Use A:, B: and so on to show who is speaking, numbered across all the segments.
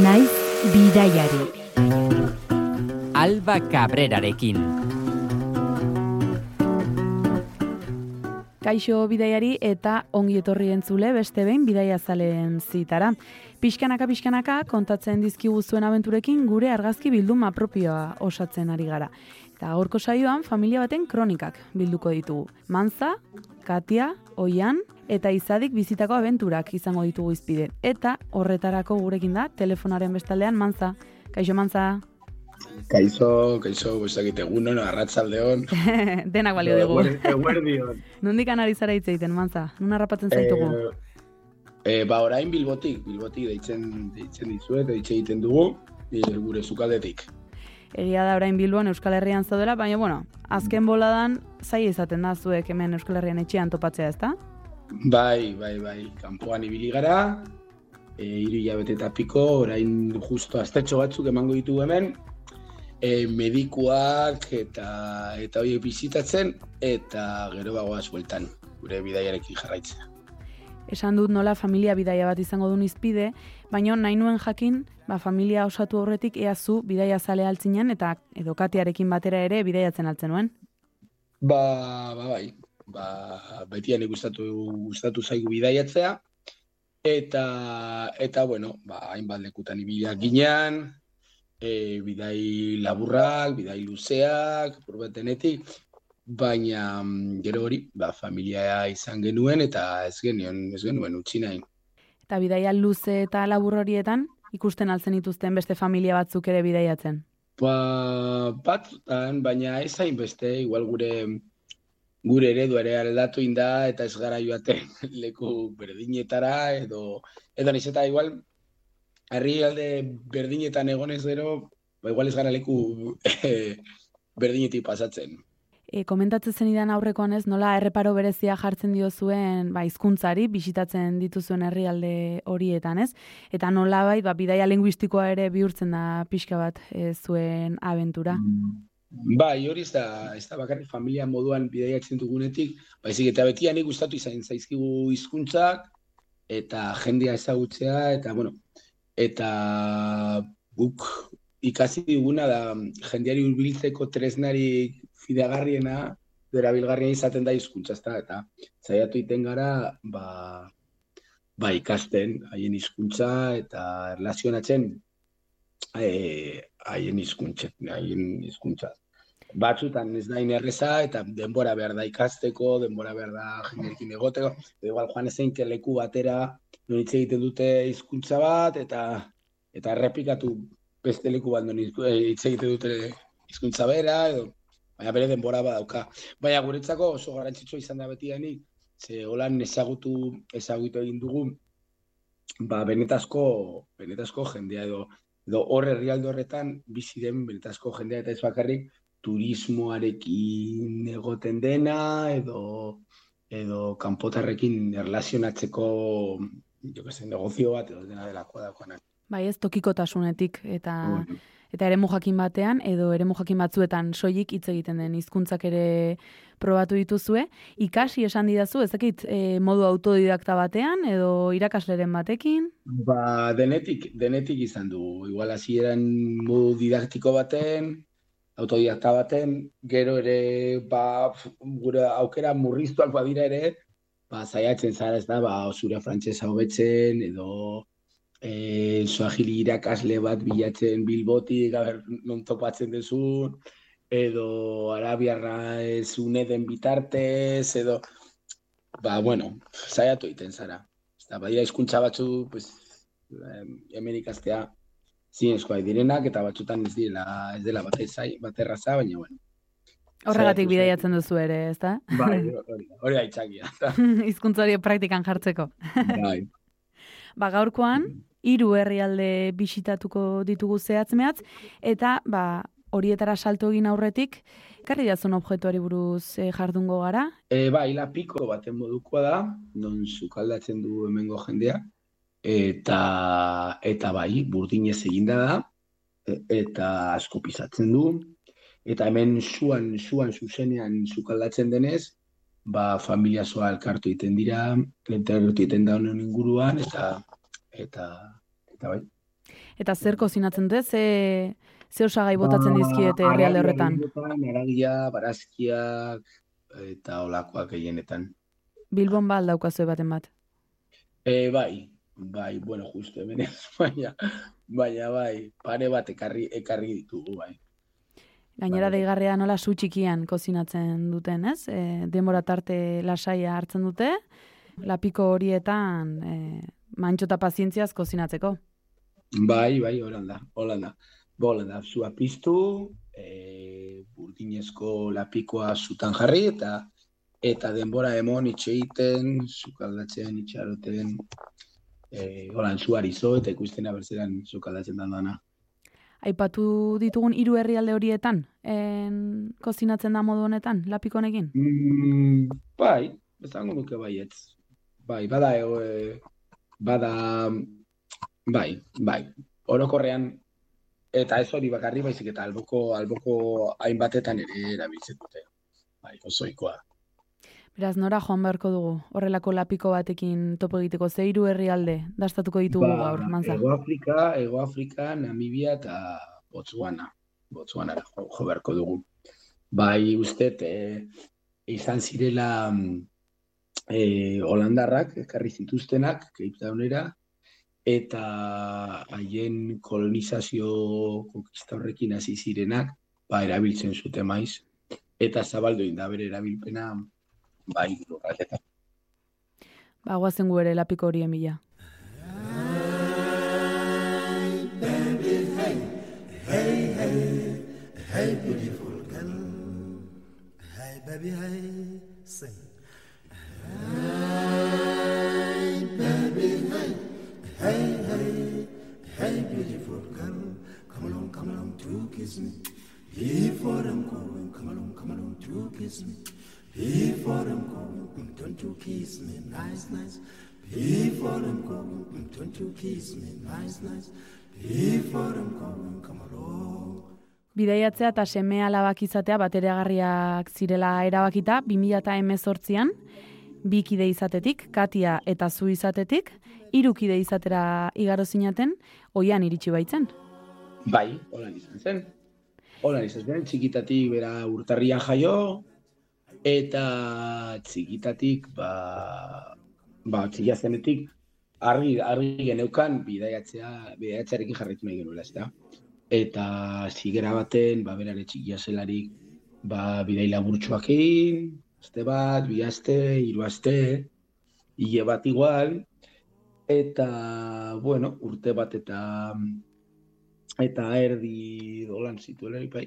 A: naiz bidaiari.
B: Alba Cabrerarekin.
C: Kaixo bidaiari eta ongi etorri entzule beste behin bidaia zaleen zitara. Pixkanaka pixkanaka kontatzen dizkigu zuen abenturekin gure argazki bilduma propioa osatzen ari gara. Eta gaurko saioan familia baten kronikak bilduko ditugu. Manza, Katia, Oian eta Izadik bizitako abenturak izango ditugu izpide. Eta horretarako gurekin da telefonaren bestaldean Manza. Kaixo Manza.
D: Kaixo, kaixo, guztakit egunon, arratzaldeon.
C: Denak balio dugu.
D: Eguerdion.
C: Nondik anari zara hitz egiten, Manza? Nun harrapatzen zaitugu?
D: Eh, eh, ba, orain bilbotik, bilbotik deitzen, deitzen dizuet, deitzen egiten dugu, eh, gure zukaldetik.
C: Egia da orain Bilbon Euskal Herrian zaudela, baina bueno, azken boladan zai izaten da zuek hemen Euskal Herrian etxean topatzea, ezta?
D: Bai, bai, bai, kanpoan ibili gara, e, iru hilabete eta piko, orain justo astetxo batzuk emango ditu hemen, e, medikuak eta eta horiek bizitatzen, eta gero bagoaz bueltan, gure bidaiarekin jarraitzea.
C: Esan dut nola familia bidaia bat izango duen izpide, baina nahi nuen jakin, ba, familia osatu horretik ea zu bidaia zale altzinen eta edokatiarekin batera ere bidaiatzen altzen nuen.
D: Ba, ba, bai, ba, betian gustatu gustatu zaigu bidaiatzea, eta, eta bueno, ba, hainbat lekutan ibileak ginean, e, bidai laburrak, bidai luzeak, purbetenetik, baina mm, gero hori, ba, familia izan genuen eta ez genuen, ez genuen utzi nahi.
C: Eta bidaia luze eta labur horietan, ikusten altzen dituzten beste familia batzuk ere bidaiatzen.
D: Ba, batzutan, baina ez hain beste, igual gure gure eredu ere aldatu inda eta ez gara joaten leku berdinetara edo edo niz eta igual herrialde berdinetan egonez gero, ba, igual ez gara leku eh, berdinetik pasatzen.
C: E, komentatzen zenidan aurrekoan ez, nola erreparo berezia jartzen dio zuen ba, izkuntzari, bisitatzen dituzuen herrialde horietan ez, eta nola bai, ba, bidaia linguistikoa ere bihurtzen da pixka bat e, zuen abentura.
D: Bai, hori ez da, ez da bakarrik familia moduan bidaiatzen dugunetik, baizik eta betian gustatu izan zaizkigu hizkuntzak eta jendea ezagutzea, eta bueno, eta guk ikasi diguna da jendeari hurbiltzeko tresnarik fidagarriena, derabilgarria izaten da hizkuntza, ezta eta saiatu iten gara ba, ba ikasten haien hizkuntza eta erlazionatzen eh haien hizkuntza, haien hizkuntza. Batzutan ez da inerreza eta denbora behar da ikasteko, denbora behar da jendeekin egoteko, igual joan ezein leku batera hitz egiten dute hizkuntza bat eta eta errepikatu beste leku bat non hitz egiten dute hizkuntza bera edo baina bere denbora badauka. Baina guretzako oso garrantzitsua izan da beti denik, ze holan ezagutu ezagutu egin dugu, ba benetazko, benetazko jendea edo edo hor herrialde horretan bizi den benetazko jendea eta ez bakarrik turismoarekin egoten dena edo edo kanpotarrekin erlazionatzeko jo que negozio bat edo dena delakoa dagoena.
C: Bai, ez tokikotasunetik eta
D: Bueno.
C: Eta eremu jakin batean edo eremu jakin batzuetan soilik hitz egiten den hizkuntzak ere probatu dituzue. Ikasi esan didazu, ez dakit e, modu autodidakta batean edo irakasleren batekin?
D: Ba, denetik, denetik izan du. Igual hasieran modu didaktiko baten, autodidakta baten, gero ere, ba, gure aukera murriztuak badira ere, ba, zaiatzen zara ez da, ba, zure frantsesa hobetzen, edo e, suahili irakasle bat bilatzen bilbotik, aber, non topatzen dezun, edo arabiarra ez den bitartez, edo, ba, bueno, saiatu egiten zara. Eta badira hizkuntza batzu, pues, em, hemen ikastea zinezkoa direnak, eta batzutan ez direla, ez dela bat zai, bat erraza, baina, bueno.
C: Horregatik bidaiatzen duzu ere, ezta?
D: Bai, hori, hori da aitzakia.
C: Hizkuntza hori praktikan jartzeko.
D: bai.
C: Ba, gaurkoan, hiru herrialde bisitatuko ditugu zehatz-mehatz, eta ba, horietara salto egin aurretik, karri dazun objektuari buruz eh, jardungo gara.
D: E, bai, la piko baten modukoa da, non sukaldatzen du hemengo jendea, eta eta bai, burdinez eginda da, e- eta asko pisatzen du, eta hemen suan, suan zuzenean sukaldatzen denez, ba, familia zoa elkartu egiten dira, elkartu egiten da honen inguruan, eta, eta, eta bai,
C: Eta zer kozinatzen dute, ze, ze osagai botatzen dizkiete herrialde horretan?
D: Aragia, barazkiak, eta olakoak gehienetan.
C: Bilbon ba aldaukazu baten bat?
D: E, bai, bai, bueno, justo hemen baina, baina bai, pare bat ekarri, ekarri ditugu, bai.
C: Gainera
D: Bai.
C: deigarria nola su txikian kozinatzen duten, ez? E, denbora tarte lasaia hartzen dute, lapiko horietan e, mantxo eta pazientziaz kozinatzeko.
D: Bai, bai, holanda, holanda. Holanda, zua piztu, e, burdinezko lapikoa zutan jarri, eta eta denbora emon itxeiten, sukaldatzen, itxaroten, e, holan zuari zo, eta ikusten abertzeran sukaldatzen dan dana.
C: Aipatu ditugun hiru herrialde horietan, en, kozinatzen da modu honetan, lapiko honekin?
D: Mm, bai, esango nuke baietz. Bai, bada, e, bada, bai, bai, orokorrean, eta ez hori bakarri baizik eta alboko, alboko hainbatetan ere erabiltzen dute. Bai, osoikoa.
C: Beraz, nora joan beharko dugu, horrelako lapiko batekin topo egiteko, ze hiru herrialde dastatuko ditugu gaur, manza.
D: Ego Afrika, Ego Afrika, Namibia eta Botswana. Botswana jo, jo beharko dugu. Bai, ustet, e, izan zirela e, Holandarrak, ekarri zituztenak, Cape Townera, eta haien kolonizazio konkista horrekin hasi zirenak, ba, erabiltzen zuten maiz, eta zabaldu da bere erabilpena bai lurraldetan.
C: Ba, guazen gu ere lapiko horien bila.
B: Hey, beautiful girl. Hey, baby, hey, sing. To kiss me. Before I'm going, come along, come along to kiss me. Before I'm going, don't you kiss me, nice, nice. Before I'm going, don't you kiss me, nice, nice. Before I'm going, come along.
C: Bidaiatzea eta seme alabak izatea batereagarriak zirela erabakita 2018an, bi kide izatetik, Katia eta zu izatetik, hiru kide izatera igaro zinaten, oian iritsi baitzen.
D: Bai, holan izan zen. Holan izan zen, txikitatik bera urtarrian jaio, eta txikitatik, ba, ba txikia zenetik, argi, argi geneukan bidaiatzea, bidaiatzearekin jarraitu nahi genuela, ez da. Eta zigera baten, ba, berare txikia zelarik, ba, bidai laburtsuak egin, aste bat, bi aste, hiru aste, hile bat igual, eta, bueno, urte bat eta eta erdi dolan zituela bai.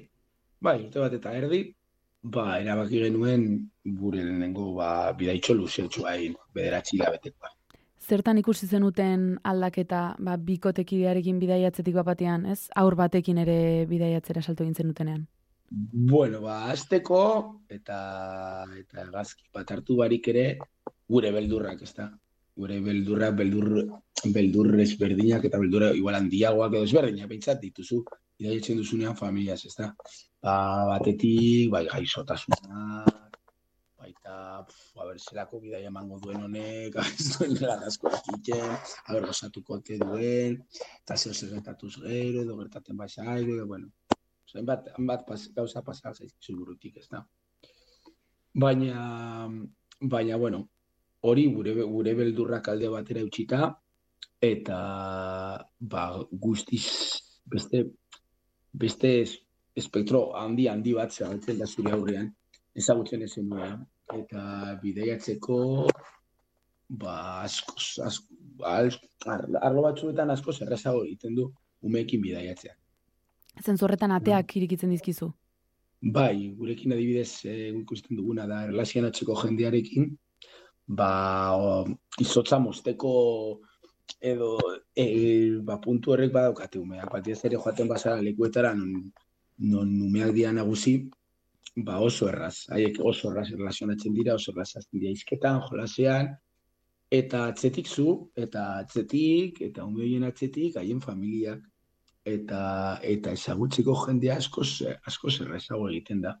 D: Bai, urte bat eta erdi, ba, erabaki genuen gure lehenengo ba, bidaitxo luzetxua egin, bederatzi hilabetekoa.
C: Zertan ikusi zenuten aldaketa, ba, bikotekidearekin bidaiatzetik bat batean, ez? Aur batekin ere bidaiatzera salto egin zenutenean.
D: Bueno, ba, azteko eta eta gazki bat hartu barik ere gure beldurrak, ezta? Gure beldurrak, beldur, beldur ezberdinak eta beldurra igual handiagoak edo ezberdinak behintzat dituzu bidaiatzen duzunean familiaz, ezta? Ba, batetik, bai, gaixotasunak, baita, pf, a ber, zelako bidai emango duen honek, ez duen garrazko egiten, a ber, gozatuko ote duen, eta zeo zer gertatuz gero, edo gertaten basa edo, bueno, hainbat, hainbat pas, gauza pasa zaizkizu burutik, ez da. Baina, baina, bueno, hori gure, gure beldurrak alde batera utxita, eta ba, guztiz beste, beste es- espektro handi handi bat zabaltzen da zure aurrean, ezagutzen ezen nuen. Eta bideiatzeko, ba, asko, ar- arlo batzuetan asko errazago egiten du umeekin bidaiatzea.
C: Zentzorretan ateak irikitzen dizkizu.
D: Bai, gurekin adibidez e, ikusten duguna da erlazionatzeko jendearekin, ba, o, izotza mozteko edo e, ba, puntu horrek badaukate umeak. Batez ere joaten bazara lekuetara non, non umeak dira nagusi, ba oso erraz. Haiek oso erraz erlazionatzen dira, oso erraz azten dira izketan, jolasean, eta atzetik zu, eta atzetik, eta ume horien atzetik, haien familiak, eta eta ezagutzeko jendea askoz askoz errazago egiten da.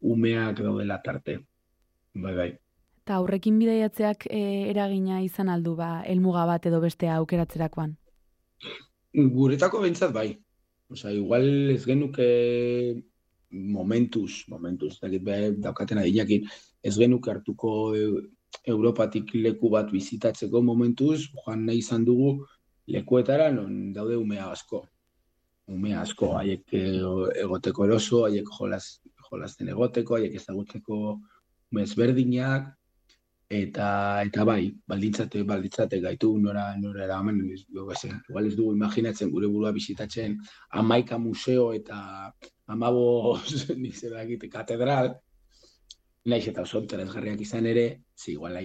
D: Umeak daudela tarte. Bai, bai.
C: Eta aurrekin bidaiatzeak e, eragina izan aldu ba, helmuga bat edo bestea aukeratzerakoan.
D: Guretako behintzat bai. Osa, igual ez genuke momentuz, momentuz, dakit behar daukaten adinakin, ez genuke hartuko e, Europatik leku bat bizitatzeko momentuz, joan nahi izan dugu lekuetara non daude umea asko. Umea asko, haiek e, egoteko eroso, haiek jolas, jolasten egoteko, haiek ezagutzeko mezberdinak, eta eta bai, baldintzate, baldintzate gaitu nora nora eraman, igual ez dugu imaginatzen gure burua bizitatzen amaika museo eta amabo nik zer katedral, naiz eta oso interesgarriak izan ere, zi, igual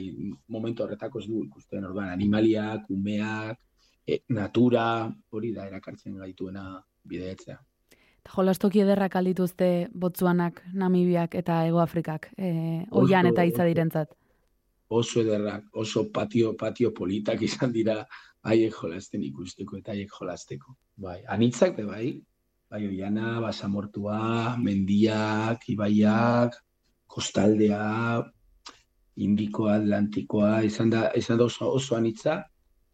D: momentu horretako ez du ikusten orduan animaliak, umeak, e, natura, hori da erakartzen gaituena bideetzea.
C: Jolastoki ederrak aldituzte Botsuanak, Namibiak eta Ego Afrikak, e, oian eta itza direntzat
D: oso ederrak, oso patio, patio politak izan dira haiek jolasten ikusteko eta haiek jolasteko. Bai, anitzak be bai, bai oiana, basamortua, mendiak, ibaiak, kostaldea, indikoa, atlantikoa, izan da, izan da oso, oso anitza,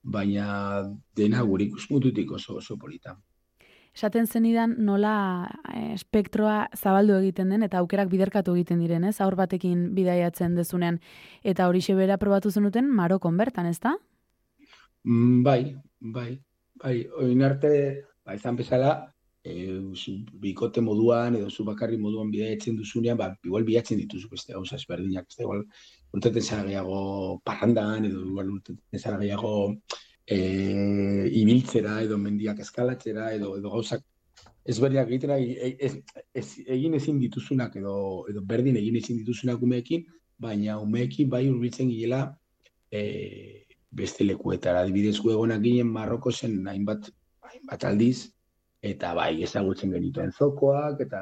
D: baina dena gure ikusmututik oso oso polita
C: esaten zenidan nola e, espektroa zabaldu egiten den eta aukerak biderkatu egiten diren, ez? Aur batekin bidaiatzen dezunean eta hori bera probatu zenuten Marokon bertan, ez da?
D: Mm, bai, bai, bai, oin arte, ba, izan bezala, e, bikote moduan edo zu bakarri moduan bidaiatzen duzunean, ba, igual bilatzen dituzu beste gauza ezberdinak, ez da, igual, urteten zara gehiago parrandan, edo igual urteten zara gehiago e, ibiltzera edo mendiak eskalatzera edo edo gauzak ezberdinak egiten ez, ez, egin ezin dituzunak edo edo berdin egin ezin dituzunak umeekin, baina umeekin bai hurbiltzen gilela e, beste lekuetara. Adibidez gu egonak ginen Marroko zen hainbat hainbat aldiz eta bai ezagutzen genituen zokoak eta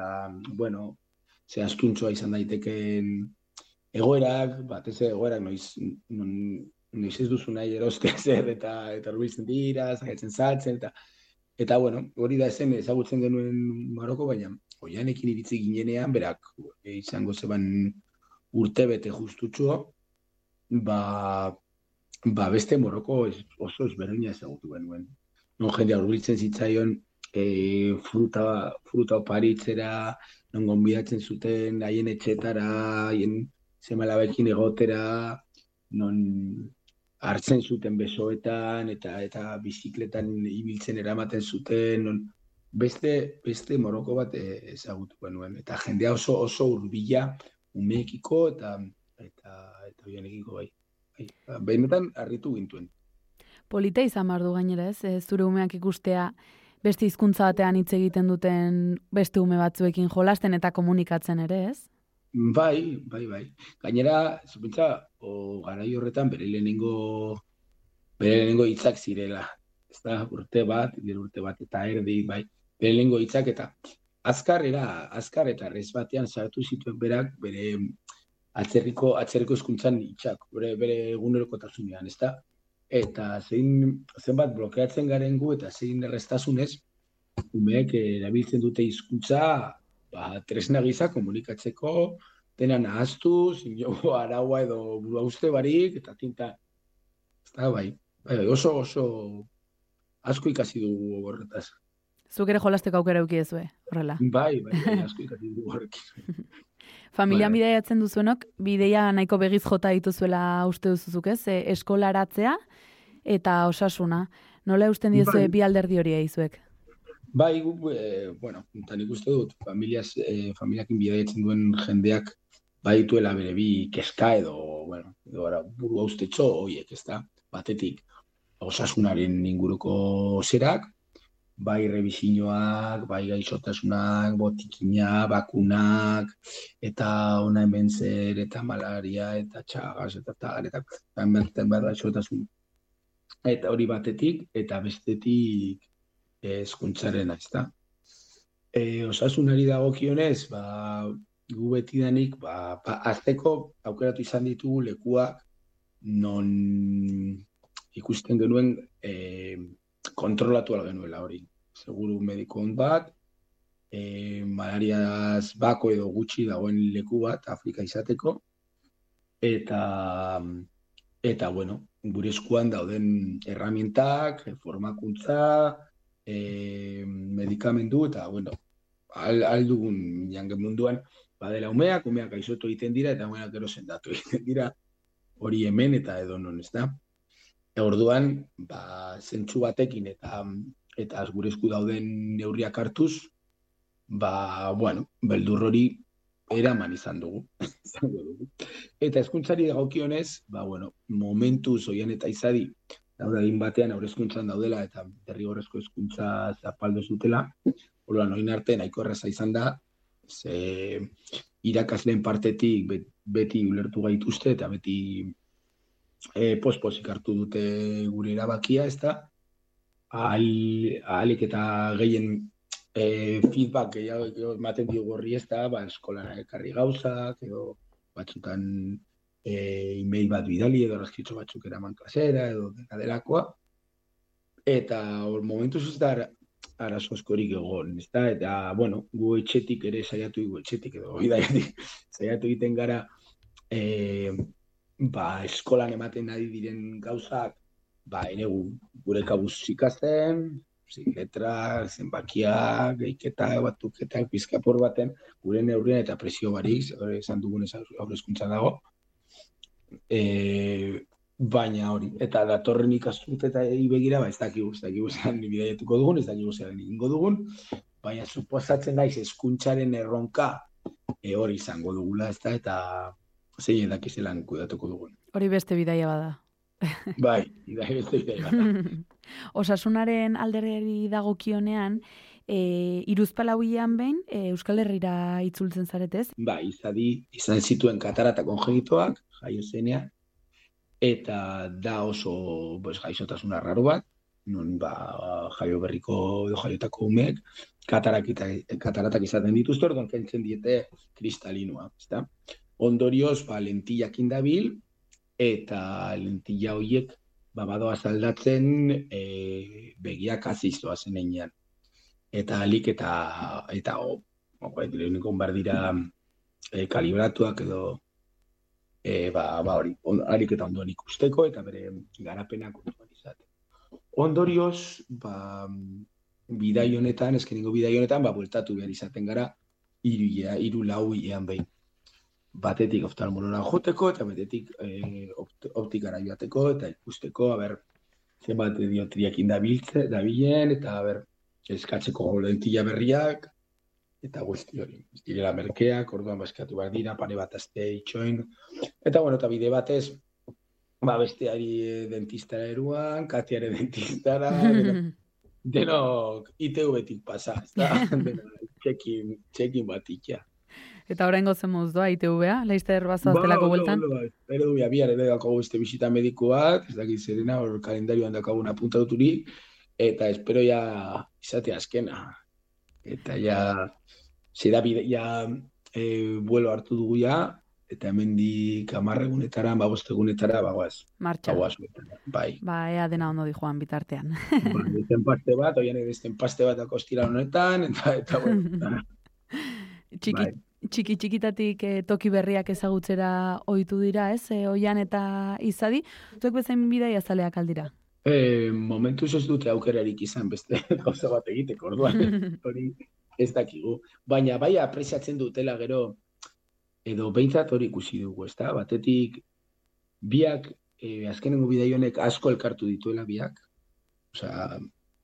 D: bueno, ze izan daiteken egoerak, batez egoerak noiz non, noiz ez duzu nahi eroste zer eta eta rubiltzen dira, zaitzen saltzen eta eta bueno, hori da zen ezagutzen genuen Maroko baina oianekin iritzi ginenean berak e, izango zeban urte bete justutxo ba, ba beste Moroko oso ezberdina ezagutu genuen. Non jende hurbiltzen zitzaion e, fruta, fruta oparitzera, non gonbidatzen zuten haien etxetara, haien zemalabekin egotera, non hartzen zuten besoetan eta eta bizikletan ibiltzen eramaten zuten non, beste beste moroko bat e, ezagutu genuen eta jendea oso oso hurbila umeekiko eta eta eta bienekiko bai. Bai, benetan harritu gintuen.
C: Polita izan du gainera, ez? E, zure umeak ikustea beste hizkuntza batean hitz egiten duten beste ume batzuekin jolasten eta komunikatzen ere, ez?
D: Bai, bai, bai. Gainera, zupintza, o garai horretan bere lehenengo bere lehenengo hitzak zirela. Ez da, urte bat, bere urte bat eta erdi, bai. Bere lehenengo hitzak eta azkarrera, azkar eta rez batean sartu zituen berak bere atzerriko, atzerriko eskuntzan hitzak, bere, bere egunerokotasunean, ez da? Eta zein, zenbat blokeatzen garen gu eta zein errestasunez, umeek erabiltzen dute hizkuntza ba, tresna gisa komunikatzeko, dena nahaztu, ziniogo araua edo burua uste barik, eta tinta, ez da, bai, bai, oso, oso, asko ikasi dugu horretaz.
C: Zuk ere jolasteko aukera euki ezue, horrela?
D: Bai, bai, bai, asko ikasi dugu horrekin.
C: Familia bai. bideiatzen duzuenok, bideia nahiko begiz jota dituzuela uste duzuzuk ez, e, eskolaratzea eta osasuna. Nola eusten diezue bai. bi alderdi hori eizuek?
D: Bai, gu, e, bueno, eta nik uste dut, familiaz, e, familiakin bidaiatzen duen jendeak badituela bere bi keska edo, bueno, edo ara, buru haustetxo horiek, ez da, batetik, osasunaren inguruko zerak, bai revisinoak, bai gaixotasunak, botikina, bakunak, eta ona hemen zer, eta malaria, eta txagaz, eta tagar, eta eta, eta hori batetik, eta bestetik, eskuntzaren ez da. E, osasunari dagokionez, ba, gu betidanik, ba, ba, azteko aukeratu izan ditugu lekuak non ikusten genuen e, kontrolatu ala genuela hori. Seguru mediko bat, e, malariaz bako edo gutxi dagoen leku bat Afrika izateko, eta eta bueno, gure eskuan dauden erramientak, formakuntza, e, medikamendu eta, bueno, al, aldugun jange munduan, badela umeak, umeak aizotu egiten dira, eta umeak gero sendatu egiten dira, hori hemen eta edo non, ez da? E, orduan, ba, zentsu batekin eta eta gure esku dauden neurriak hartuz, ba, bueno, beldur hori eraman izan dugu. Eta hezkuntzari dagokionez, ba, bueno, momentu zoian eta izadi, daude egin batean aurrezkuntzan daudela eta derrigorrezko hezkuntza zapaldo zutela, orduan oin arte nahiko erraza izan da, ze irakasleen partetik beti ulertu gaituzte eta beti e, pospozik hartu dute gure erabakia, ez da, ahalik eta gehien e, feedback gehiago ematen diogu horri ez da, ba, eskola ekarri gauzak, edo batzutan e, email bat bidali, edo razkitzo batzuk eraman klasera, edo dena delakoa. Eta hor momentu ez da arazo askorik egon, ez? Eta, bueno, gu etxetik ere saiatu gu etxetik, edo bidaiatik saiatu egiten gara e, ba, eskolan ematen nahi diren gauzak, ba, ene gure kabuz ikasten, letra, zenbakia, geiketa, batuketa, pizkapor baten, gure neurrien eta presio barik, esan dugun ez aurrezkuntza dago. E, baina hori, eta datorren ikastut eta begira, ba, ez dakigu, ez dakigu zelan bidaietuko dugun, ez dakigu zelan egingo dugun, baina suposatzen daiz eskuntzaren erronka e, hori izango dugula, ez da, eta zein edakizelan kudatuko dugun.
C: Hori beste bidaia bada.
D: bai, bai, beste bidaia bada.
C: Osasunaren alderri dagokionean, e, iruzpalauian behin, e, Euskal Herrira itzultzen zaretez?
D: Ba, izadi, izan zituen katarata kongenitoak, jaio zenean, eta da oso pues, gaixotasun arraro bat, non ba, jaio berriko edo jaiotako umeek, katarak eta, kataratak izaten dituzte, orduan kentzen diete kristalinua, ezta? Ondorioz, ba, lentillak indabil, eta lentilla horiek ba, badoa zaldatzen e, begiak azizoa zen Eta alik eta, eta o, o, leheniko bar dira e, kalibratuak edo e, ba, ba hori, alik eta ondoan ikusteko eta bere garapenak ondoan izate. Ondorioz, ba, bidai honetan, eskeniko bidai honetan, ba, bueltatu behar izaten gara, iru, iru lau ian behin batetik oftalmolora joteko eta batetik e, optikara joateko eta ikusteko, a ber, zenbat diotriak indabiltze, dabilen, eta a ber, eskatzeko lentilla berriak, eta guzti hori. Direla merkeak, orduan baskatu behar dira, pare bat azte itxoin. Eta bueno, eta bide batez, ba besteari dentistara eruan, katiare dentistara, denok ITV-tik pasa, ez da? txekin, txekin bat ikia.
C: Eta orain gozen moz doa, ITV-a, leizte erbazo aztelako ba, bueltan?
D: Ba, ba, abiar ere dako beste bisita medikoak, ez dakit zerena, hor kalendarioan dakaguna apuntatuturik, eta espero ya izate azkena. Eta ja, zera bide, ja, e, vuelo hartu dugu ja, eta hemen di kamarregunetara, bagostegunetara, bagoaz.
C: Martxa.
D: Bagoaz, bai.
C: Ba, ea dena ondo di joan bitartean.
D: ba, esten paste bat, oian esten paste bat akostira honetan, eta, eta, bueno,
C: Txiki, bai txiki txikitatik e, toki berriak ezagutzera ohitu dira, ez? E, oian eta izadi, zuek bezain bidai azaleak aldira?
D: E, momentu ez dute aukerarik izan beste gauza bat egiteko, orduan, hori ez dakigu. Baina bai apresiatzen dutela gero, edo behintzat hori ikusi dugu, ez da? Batetik, biak, e, azkenengo bidai honek asko elkartu dituela biak, osea,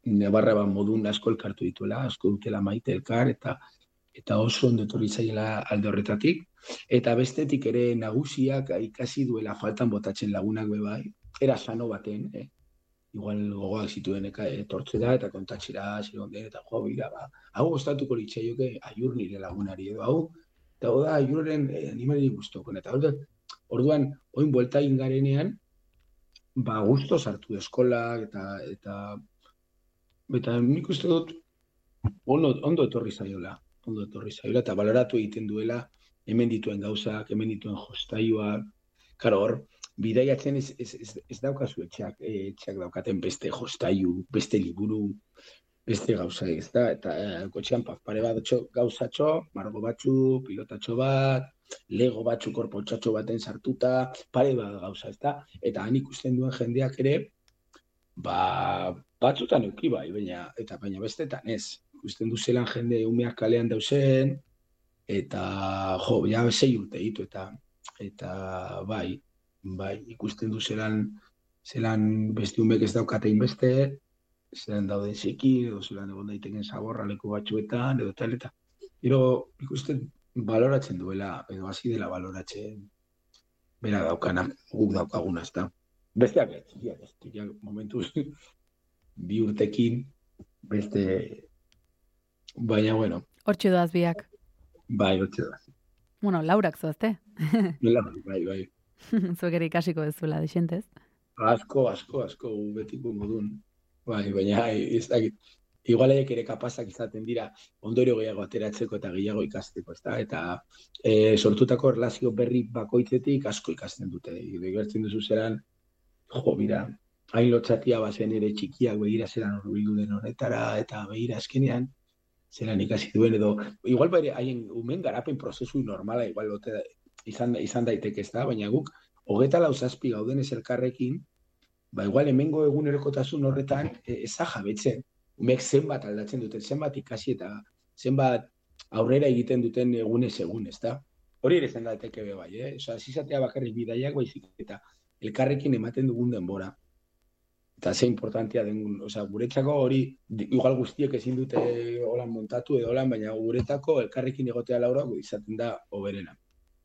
D: nebarra bat modun asko elkartu dituela, asko dutela maite elkar, eta eta oso ondo etorri zaiela alde horretatik eta bestetik ere nagusiak ikasi duela faltan botatzen lagunak be bai era sano baten eh igual gogoak zituen eka etortze da eta kontatzera zironde eta jo bila ba hau gustatuko litzaioke aiur nire lagunari edo hau eta da aiurren eh, animali gustoko eta orduan orain vuelta ingarenean ba gusto sartu eskola eta eta eta nik uste dut ondo, ondo etorri zaiola ondo etorri zaila, eta baloratu egiten duela, hemen dituen gauzak, hemen dituen jostaiuak, karo hor, bidaiatzen ez, ez, ez, ez daukazu etxak, eh, etxak daukaten beste jostaiu, beste liburu, beste gauza ez da, eta e, kotxean pare bat gauzatxo, margo batzu, pilotatxo bat, lego batzu korpotxatxo baten sartuta, pare bat gauza ez da, eta han ikusten duen jendeak ere, ba, batzutan euki bai, baina, eta baina bestetan ez. Ikusten du zelan jende umeak kalean dauzen, eta jo, ja sei urte ditu, eta eta bai, bai, ikusten du zelan, zelan beste umek ez daukatein beste, zelan dauden ziki, edo zelan egon daiteken zaborra leku batzuetan, edo tal, eta gero ikusten baloratzen duela, edo hasi dela baloratzen bera daukana, guk daukaguna, ez da. Besteak ez, txikiak ez, txikiak momentuz bi urtekin, beste, baina, bueno,
C: Hortxe doaz biak.
D: bai, hotxe da.
C: Bueno, laurak zoazte.
D: Bai, bai, bai.
C: Zuek ere ikasiko dezula, desentez.
D: Asko, asko, asko, betiko modun. Bai, baina ez dakit. Igual haiek ere kapazak izaten dira ondorio gehiago ateratzeko eta gehiago ikasteko, ezta? Eta e, sortutako erlazio berri bakoitzetik asko ikasten dute. Begertzen duzu zeran, jo, mira, hain lotxatia bazen ere txikiak begira zelan urbildu den honetara, eta begira eskenean, zelan ikasi duen edo, igual bere haien umen garapen prozesu normala, igual lote, izan, izan daiteke ez da, baina guk, hogeta lau zazpi gauden ez elkarrekin, ba igual hemengo egunerokotasun horretan e, eza jabetzen. Umek zenbat aldatzen duten, zenbat ikasi eta zenbat aurrera egiten duten egunez egun, ez da? Hori ere zen daiteke be bai, eh? Osa, zizatea bakarrik bidaiak baizik eta elkarrekin ematen dugun denbora. Eta ze importantia den, osea, guretzako hori, igual guztiek ezin dute holan montatu edo holan, baina guretako elkarrekin egotea laura izaten da oberena.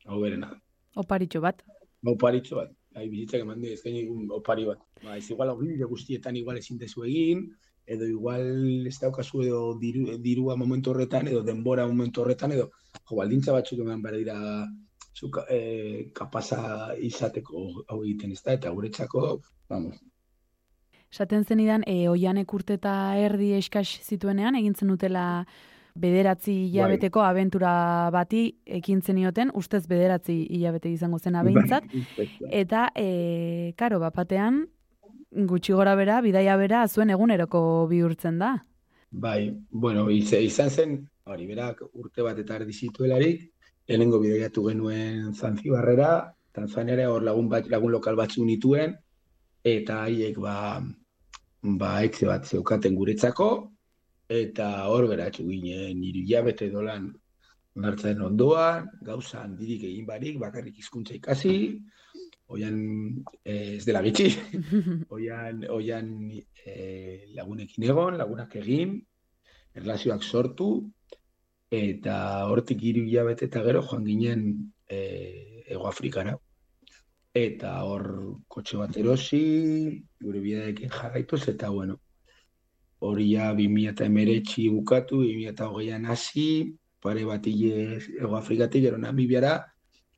D: Oberena.
C: Oparitxo bat.
D: Oparitxo bat, bai, bizitzak eman dira, eskaini un opari bat. Ba, ez igual ogibide guztietan igual ezin dezu egin, edo igual ez daukazu edo diru, dirua momentu horretan, edo denbora momentu horretan, edo jo, baldintza batzuk eman behar dira zu eh, kapaza izateko hau egiten ez da, eta guretzako, vamos,
C: Esaten zenidan, e, oianek urte eta erdi eskas zituenean, egin zenutela bederatzi hilabeteko abentura bati ekin zenioten, ustez bederatzi hilabete izango zen abeintzat,
D: Bai,
C: eta, e, karo, bapatean, gutxi gora bera, bidaia bera, zuen eguneroko bihurtzen da.
D: Bai, bueno, iz, izan zen, hori, berak urte bat eta erdi zituelarik, lehenengo bidaiatu genuen Zanzibarrera, Tanzaniara hor lagun, bat, lagun lokal batzu nituen, eta haiek ba, ba etxe bat zeukaten guretzako, eta hor geratzu ginen hiru hilabete dolan martzen ondoan, gauza handirik egin barik, bakarrik hizkuntza ikasi, oian eh, ez dela gitxi, oian, oian eh, lagunekin egon, lagunak egin, erlazioak sortu, eta hortik hiru hilabete eta gero joan ginen eh, Ego Afrikara. Eta hor kotxe bat erosi, gure bidaekin jarraituz, eta bueno, hori ja 2019 bukatu, 2020an hasi, pare bat Ego Afrikatik, gero Namibiara,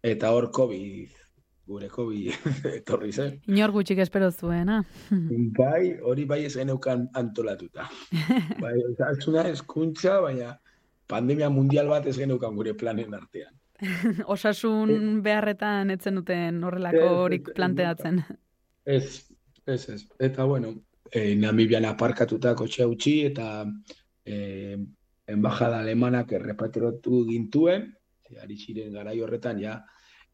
D: eta hor COVID, gure COVID etorri zen.
C: Inor gutxik espero zuena.
D: Bai, hori bai ez geneukan antolatuta. bai, altzuna eskuntza, baina pandemia mundial bat ez geneukan gure planen artean.
C: Osasun beharretan etzen duten horrelakorik planteatzen.
D: Ez, ez, ez. Eta bueno, eh, Namibian aparkatuta kotxea utzi eta eh, embajada alemanak errepatriatu gintuen, ze ari ziren garai horretan ja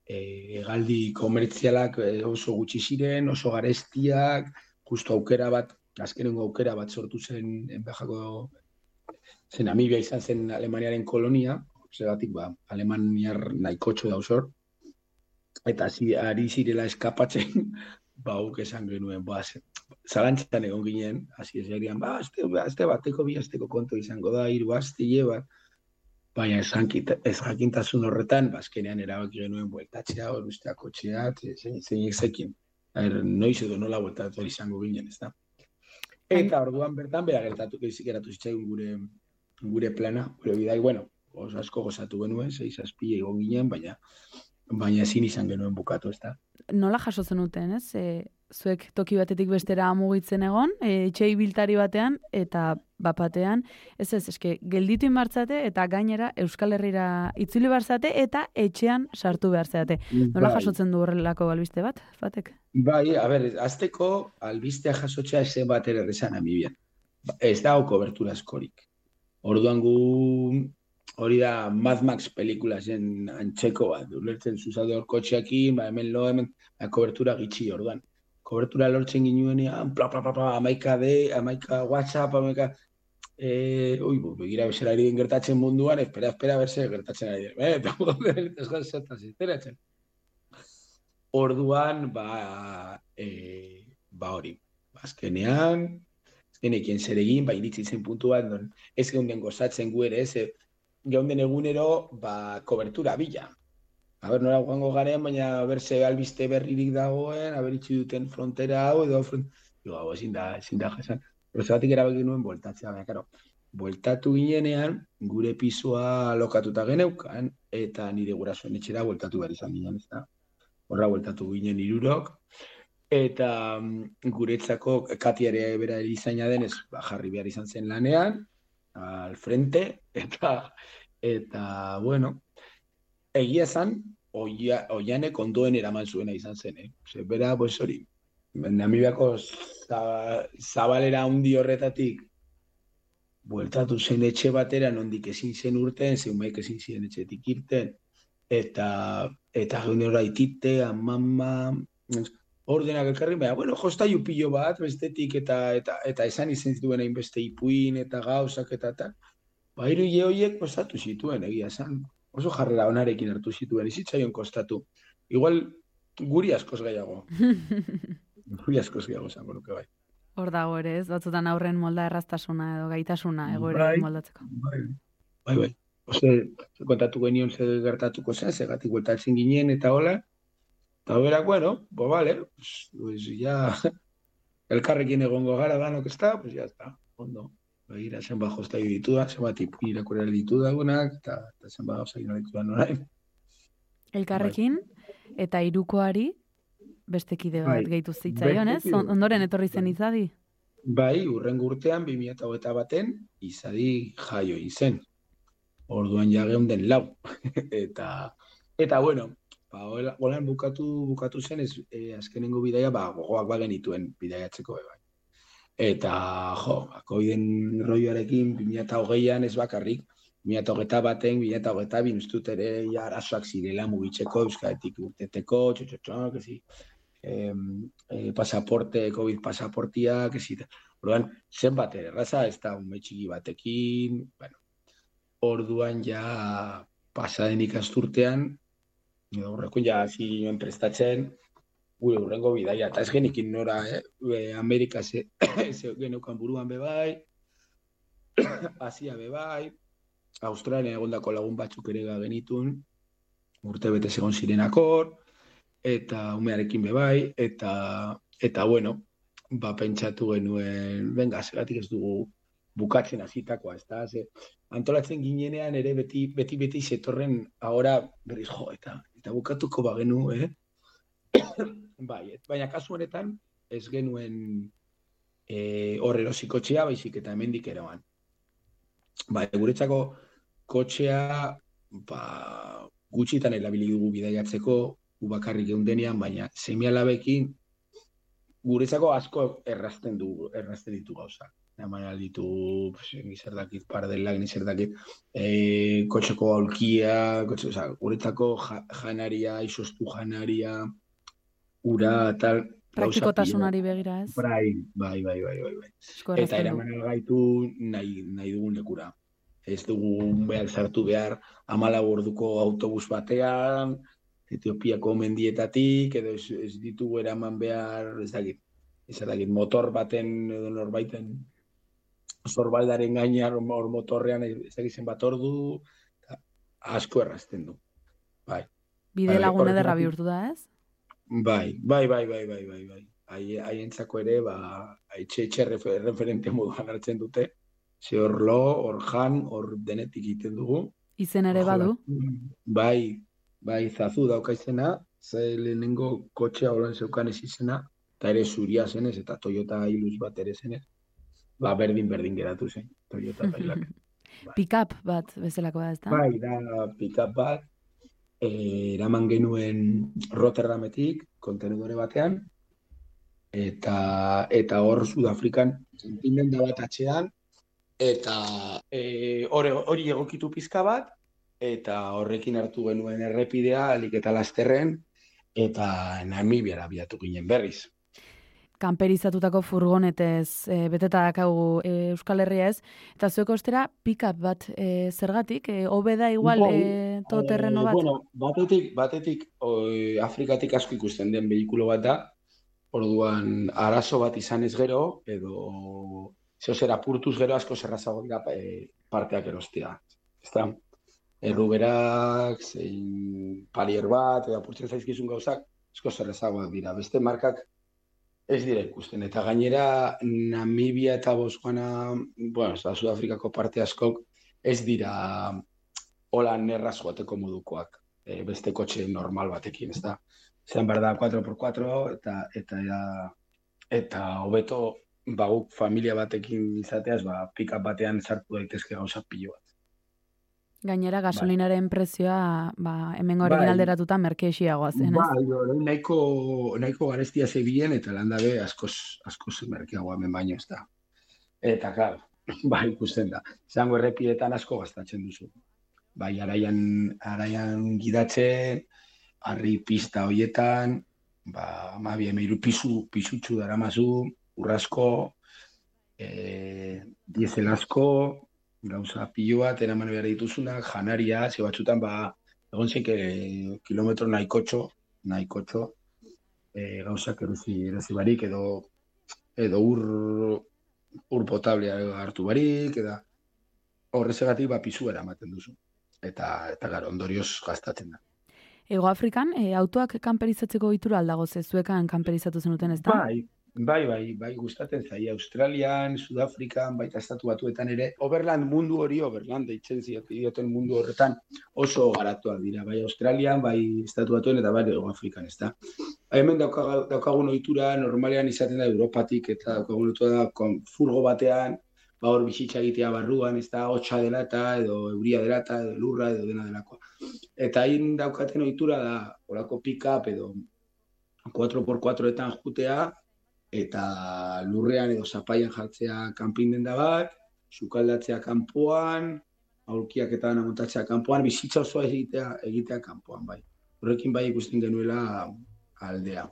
D: eh, hegaldi komertzialak eh, oso gutxi ziren, oso garestiak, justu aukera bat, azkenengo aukera bat sortu zen embajako zen Namibia izan zen Alemaniaren kolonia, zegatik ba, Alemaniar nahikotxo dauzor, eta zi, ari zirela eskapatzen, ba, esan genuen, ba, zalantzan egon ginen, hasi ez gerian, ba, azte, azte bateko, bi azteko kontu izango da, hiru astile bat, baina ez, jakintasun horretan, ba, azkenean erabaki genuen bueltatzea, hor ustea kotxea, ze- zein. Er, noiz edo nola bueltatu izango ginen, ez da. Eta orduan bertan bera gertatu, geratu zitzaigun gure, gure plana, gure bidai, bueno, oso asko gozatu genuen, zei zazpi egon ginen, baina baina ezin izan genuen bukatu, ez da.
C: Nola jaso zenuten, ez? E, zuek toki batetik bestera mugitzen egon, e, itxei biltari batean, eta bapatean, ez ez, eske, gelditu inbartzate eta gainera Euskal Herrira itzuli barzate eta etxean sartu behar zeate. Nola
D: Bai.
C: jasotzen du horrelako albiste bat, batek?
D: Bai, a ber, azteko albistea jasotzea ez bat ere errezan Namibian. Ba, Ez dago kobertura askorik. Orduan gu hori da Mad Max pelikula zen antzeko bat, ulertzen zuzade hor kotxeakin, ba, hemen lo, hemen, ba, kobertura gitxi orduan. Kobertura lortzen ginuenean, pla, pla, pla, pla, amaika de, amaika WhatsApp, amaika, eh, ui, bu, begira bezala ari gertatzen munduan, espera, espera, berse gertatzen ari den, eh, eta ez gara zertaz, zeratzen. Orduan, ba, eh, ba hori, azkenean, azkenekien zer egin, ba, iritsi zen puntu bat, non, ez geunden gozatzen gu ere, ez, eh, geunden egunero, ba, kobertura bila. A ber, nora guango garen, baina ber ze albiste berririk dagoen, a ber itxi duten frontera hau, edo front... Jo, hau, ezin da, ezin da, jasan. Pero zeratik erabaki nuen bueltatzea, baina, karo, bueltatu ginenean, gure pisua lokatuta geneukan, eta nire gurasoen etxera bueltatu behar izan ginen, ez da. Horra bueltatu ginen irurok, eta mm, guretzako katiare bera izaina denez, ba, jarri behar izan zen lanean, al frente, eta, eta, bueno, egia zan, oia, oianek ondoen eraman zuena izan zen, eh? Ose, bera, pues hori, Namibiako zabalera handi horretatik, bueltatu zen etxe batera, nondik ezin zen urten, zeumaik ezin ziren etxetik irten, eta eta geunera itite, amama, ordenak elkarri, baina, bueno, jostaiu pilo bat, bestetik, eta eta eta esan izan zituen hainbeste ipuin, eta gauzak, eta eta, ba, hiru horiek postatu zituen, egia esan, oso jarrera onarekin hartu zituen, izitzaion kostatu. Igual, guri askoz gehiago. guri askoz gehiago zango nuke bai.
C: Hor dago ere, ez? Batzutan aurren molda erraztasuna edo gaitasuna egoera
D: Bai.
C: moldatzeko.
D: Bai, bai, bai. Ose, kontatu genion ze gertatuko zen, zegatik bueltatzen ginen eta hola. Eta berak, bueno, bo, vale, pues, pues ya elkarrekin egongo gara danok ez da, pues ya está, ondo. Begira, zenbat jostai ditu da, zenbat ipuin irakurri ditu dagunak, eta, eta zenbat gauza egin ditu da orain.
C: Elkarrekin, eta irukoari, beste kide bat
D: Bai.
C: gehitu zitzaion, ez? On- Ondoren etorri zen izadi.
D: Bai, urrengo urtean, 2008 baten, izadi jaio izen. Orduan ja geunden lau. eta, eta bueno, ba, hola- holan bukatu, bukatu zen, ez, e, azkenengo bidaia, ba, gogoak ba genituen bidaiatzeko be bai. Eta, jo, COVID-en roioarekin, 2008an ez bakarrik, 2008 baten, 2008 bin ustut ere, arazoak zirela mugitzeko, euskaetik urteteko, txotxotxo, que si, em, eh, pasaporte, COVID pasaportiak, ez zita. Orduan, zenbat erraza, ez da ume txiki batekin, bueno, orduan ja pasaden ikasturtean, horrekun ja hasi prestatzen, gure urrengo bidaia, eta ez genikin nora, eh? E, Amerika ze, ze geneukan buruan bebai, Asia bebai, Australian egondako lagun batzuk ere ga genitun, urte bete egon zirenakor, eta umearekin bebai, eta, eta bueno, ba pentsatu genuen, venga, zeratik ez dugu bukatzen hasitakoa, ez da, ze, antolatzen ginenean ere beti, beti, beti zetorren, ahora berriz jo, eta, eta bukatuko bagenu, eh? bai, baina kasu honetan, ez genuen e, hor erosiko txea, baizik eta hemendik eroan. Bai, guretzako kotxea, ba, gutxitan erabili dugu bidaiatzeko, gu bakarrik geundenean, baina semialabekin guretzako asko errazten du, errazten ditu gauza. Eman ditu, pues, zer dakit pardelak, zer dakit, e, kotxeko aulkia, kotxe, oza, guretzako ja, janaria, izostu janaria, ura, tal.
C: Praktikotasunari begira, ez?
D: Bai, bai, bai, bai, bai, bai.
C: Asko
D: Eta eraman gaitu nahi, nahi dugun lekura. Ez dugu behar sartu behar amala orduko autobus batean, Etiopiako mendietatik, edo ez, ez ditugu eraman behar, ez dakit, ez dakit, motor baten edo norbaiten zorbaldaren gainean hor motorrean ez dakit zenbat ordu, asko errazten du. Bai.
C: Bide lagun ederra
D: horregatik-
C: bihurtu da, ez?
D: Bai, bai, bai, bai, bai, bai, bai. Hai- Haientzako ere, ba, etxe etxe refer- referente moduan hartzen dute. Ze hor lo, hor jan, hor denetik egiten dugu.
C: Izen ere badu.
D: Bai, bai, zazu dauka izena, ze lehenengo kotxea holan zeukan ez izena, eta ere zuria zenez, eta Toyota Hilux bat ere zenez. Ba, berdin-berdin geratu zen, Toyota Hilux.
C: Pick-up bat bezalakoa da, ez da?
D: Bai, da pick-up bat, eraman genuen Rotterdametik, kontenedore batean, eta eta hor Sudafrikan sentimenda bat atxean, eta eh, hori hori egokitu pizka bat, eta horrekin hartu genuen errepidea, alik eta lasterren, eta Namibiara biatu ginen berriz.
C: Kanperizatutako furgonetez e, beteta dakau e, Euskal Herria ez, eta zueko ostera pick-up bat e, zergatik, e, hobe da igual
D: Bai,
C: e, todoterreno bat?
D: Bueno, batetik, batetik oi, Afrikatik asko ikusten den behikulo bat da, orduan arazo bat izan ez gero, edo zeo zer apurtuz gero asko zerrazago dira e, parteak erostea. Ezta? Erruberak, zein palier bat, edo apurtzen zaizkizun gauzak, asko zerrazagoak dira. Beste markak ez dira ikusten. Eta gainera, Namibia eta Botswana, bueno, eta Sudafrikako parte askok, ez dira hola nerraz joateko modukoak. E, beste kotxe normal batekin, ez da? Zeran behar da 4x4 eta eta eta hobeto ba guk familia batekin izateaz, ba pick-up batean sartu daitezke gauza pilo bat.
C: Gainera gasolinaren prezioa ba, hemen gorekin
D: Bai.
C: alderatuta merkexiagoa zen, ez?
D: Bai, orain nahiko nahiko garestia zebilen eta landabe askoz askoz merkeagoa hemen baino ez da. Eta claro, bai ikusten da. Zango errepidetan asko gastatzen duzu. Bai, araian araian gidatzen, harri pista hoietan, ba, amabi emeiru pisu, pisutxu daramazu, urrasko, e, diesel asko, gauza pilo bat, eraman behar dituzunak, janaria, ze batzutan, ba, egon zeik e, kilometro nahikotxo, nahikotxo, e, gauzak eruzi, eruzi barik, edo, edo ur, ur potablea hartu barik, eta horrezegatik ba, pisu eramaten duzu. Eta, eta gara, ondorioz gastatzen da.
C: Ego Afrikan, e, autoak kanperizatzeko ohitura aldago ze zuekan kanperizatu zenuten ez da?
D: Bai, bai, bai, bai, gustatzen zai. Australian, Sudafrikan, baita estatu batuetan ere. Overland mundu hori, Overland deitzen zioten mundu horretan oso garatuak dira. Bai, Australian, bai, estatu batuen eta bai, Afrikan, ez da. Hemen daukagun ohitura normalean izaten da Europatik eta daukagun ohitura da kon, furgo batean, ba hor bizitza egitea barruan, ez da, hotxa dela eta, edo euria dela eta, edo lurra, edo dena delakoa. Eta hain daukaten ohitura da, olako pick-up edo 4x4etan jutea, eta lurrean edo zapaian jartzea kanpin denda bat, sukaldatzea kanpoan, aurkiak eta montatzea kanpoan, bizitza osoa egitea, egitea kanpoan, bai. Horrekin bai ikusten genuela aldea.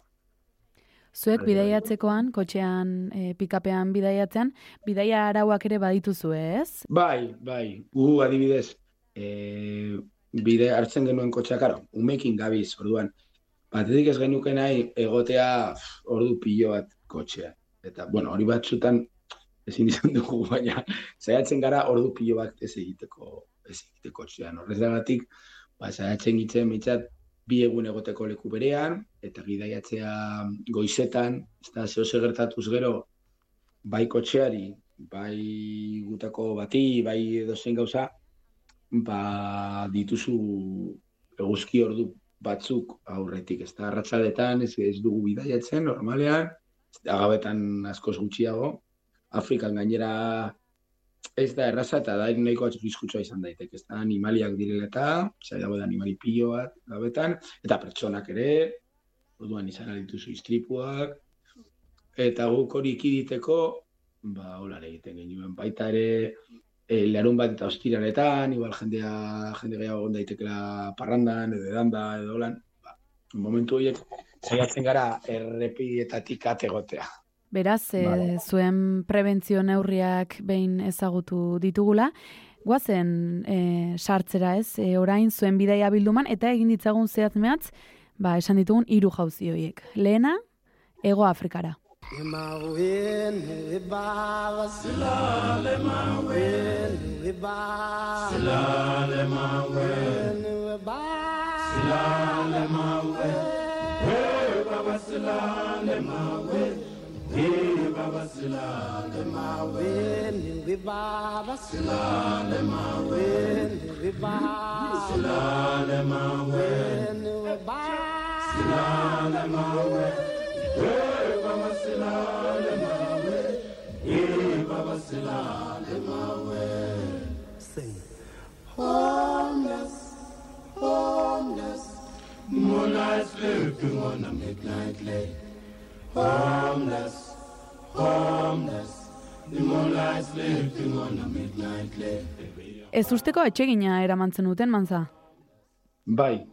C: Zuek bidaiatzekoan, kotxean, e, pikapean bidaiatzean, bidaia arauak ere badituzue, ez?
D: Bai, bai, gu adibidez, e, bide hartzen genuen kotxea, karo, umekin gabiz, orduan, batetik ez genuke nahi egotea ordu pilo bat kotxea. Eta, bueno, hori batzutan ezin izan dugu, baina saiatzen gara ordu pilo bat ez egiteko, ez egiteko kotxean. Horrezagatik, ba, saiatzen gitzen mitzat bi egun egoteko leku berean, eta gidaiatzea goizetan, ez da, zeo gertatuz gero, bai kotxeari, bai gutako bati, bai edozein gauza, ba dituzu eguzki ordu batzuk aurretik, ez da, arratzaletan ez, ez dugu bidaiatzen, normalean, ez da, gabetan askoz gutxiago, Afrikan gainera ez da erraza eta da nahiko arriskutsua izan daiteke, ez da, animaliak direla eta, zai dago da animali pilo bat gabetan, eta pertsonak ere, orduan izan dituzu istripuak, eta guk hori ikiditeko, ba, hola egiten genuen, baita ere, e, larun bat eta ostiraretan, igual jendea, jende gehiago egon daitekela parrandan, edo edanda, edo holan, ba, momentu horiek saiatzen gara errepidietatik ategotea.
C: Beraz, e, zuen prebentzio neurriak behin ezagutu ditugula, guazen e, sartzera ez, e, orain zuen bidaia bilduman, eta egin ditzagun zehatz mehatz, ba, esan ditugun hiru jauzi horiek. Lehena, Ego Afrikara.
B: Emawene baba silale mawene baba silale mawene baba silale mawene baba silale mawene Hey baba silale mawene baba silale mawene baba silale mawene baba silale mawene Sing. Homeless, moonlight sleeping on a midnight lake. Homeless, homeless, the moonlight sleeping on a midnight lake.
C: Ez usteko etxegina eramantzen duten, manza?
D: Bai,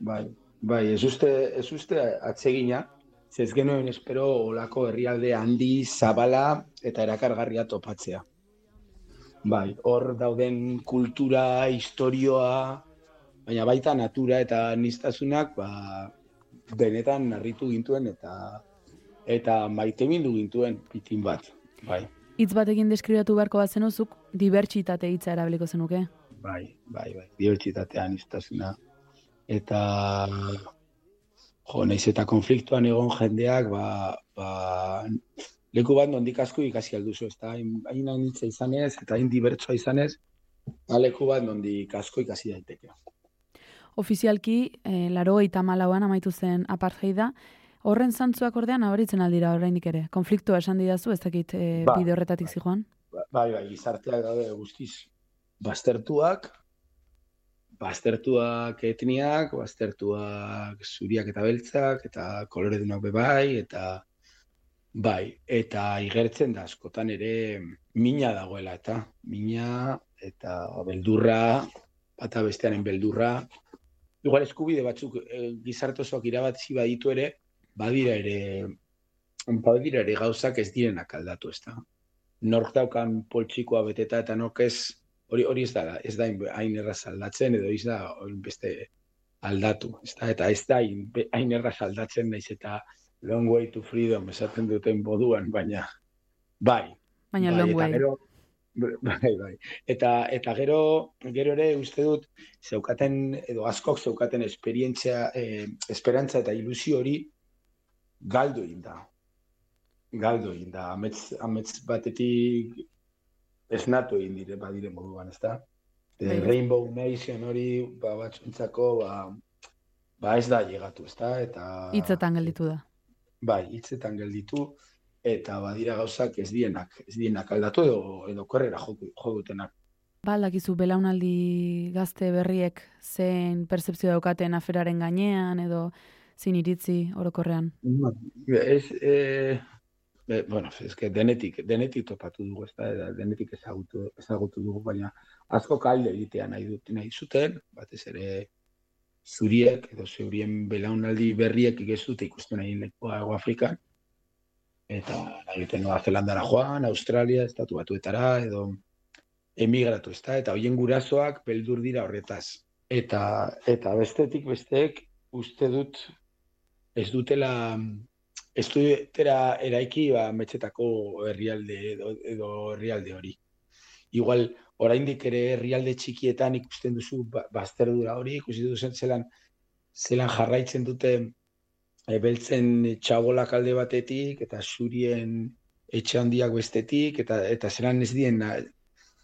D: bai, bai, ez uste, ez uste atsegina, ez genuen espero olako herrialde handi, zabala eta erakargarria topatzea. Bai, hor dauden kultura, historioa, baina baita natura eta niztasunak, ba, benetan narritu gintuen eta eta maite mindu gintuen pitin bat. Bai,
C: Hitz batekin deskribatu beharko bat zenuzuk, dibertsitate hitza erabiliko zenuke.
D: bai, bai, bai, dibertsitatea niztasuna. Eta, jo, naiz eta konfliktuan egon jendeak, ba, ba, leku bat nondik asko ikasi alduzu, ez da, hain hain anitza izanez, eta hain dibertsoa izanez, ba, leku bat nondik asko ikasi daiteke.
C: Ofizialki, e, laro eta malauan amaitu zen apartheida, horren zantzuak ordean nabaritzen aldira oraindik ere. Konfliktua esan didazu, ez dakit e,
D: Ba,
C: bide horretatik
D: bai.
C: zijoan.
D: Ba- bai, bai, gizarteak daude guztiz baztertuak, baztertuak etniak, baztertuak zuriak eta beltzak, eta koloredunak be bai, eta bai, eta igertzen da askotan ere mina dagoela, eta mina eta beldurra, bata bestearen beldurra, igual eskubide batzuk e, gizarte osoak irabatzi baditu ere, badira ere, badira ere gauzak ez direnak aldatu, ez da nork daukan poltsikoa beteta eta nork ez hori hori ez da ez da hain- erraz aldatzen edo ez da beste aldatu, ez da? Eta ez da hain erraz aldatzen naiz eta long way to freedom esaten duten moduan, baina bai,
C: Baina
D: bai,
C: long way.
D: gero bai, bai. Eta eta gero gero ere uste dut zeukaten edo askok zeukaten esperientzia eh, esperantza eta ilusio hori galdu egin da. Galdu egin da. Amets, amets batetik esnatu egin dire badire moduan, ezta? E,
C: Bai.
D: Rainbow Nation hori ba batzuntzako ba ba ez da llegatu, ezta? Eta
C: Hitzetan gelditu da.
D: bai, hitzetan gelditu eta badira gauzak ez dienak, ez dienak aldatu edo edo korrera jo, jo dutenak.
C: Ba, aldakizu belaunaldi gazte berriek zein percepzio daukaten aferaren gainean edo zin iritzi orokorrean.
D: Ez, e, e, bueno, ez que denetik, denetik topatu dugu, ez da, denetik ezagutu, ezagutu dugu, baina asko kalde egitea nahi dut nahi zuten, batez ere zuriek edo zeurien belaunaldi berriek ez dute ikusten nahi lekoa Afrikan, eta duten Nueva Zelandara joan, Australia, estatu batuetara, edo emigratu, ez da, eta hoien gurasoak beldur dira horretaz. Eta, eta bestetik besteek uste dut ez dutela ez dutera eraiki ba, metxetako herrialde edo, edo herrialde hori. Igual, oraindik ere herrialde txikietan ikusten duzu ba- bazterdura hori, ikusi duzen zelan, zelan jarraitzen dute e, beltzen txabolak alde batetik, eta zurien etxe handiak bestetik, eta, eta zelan ez diren,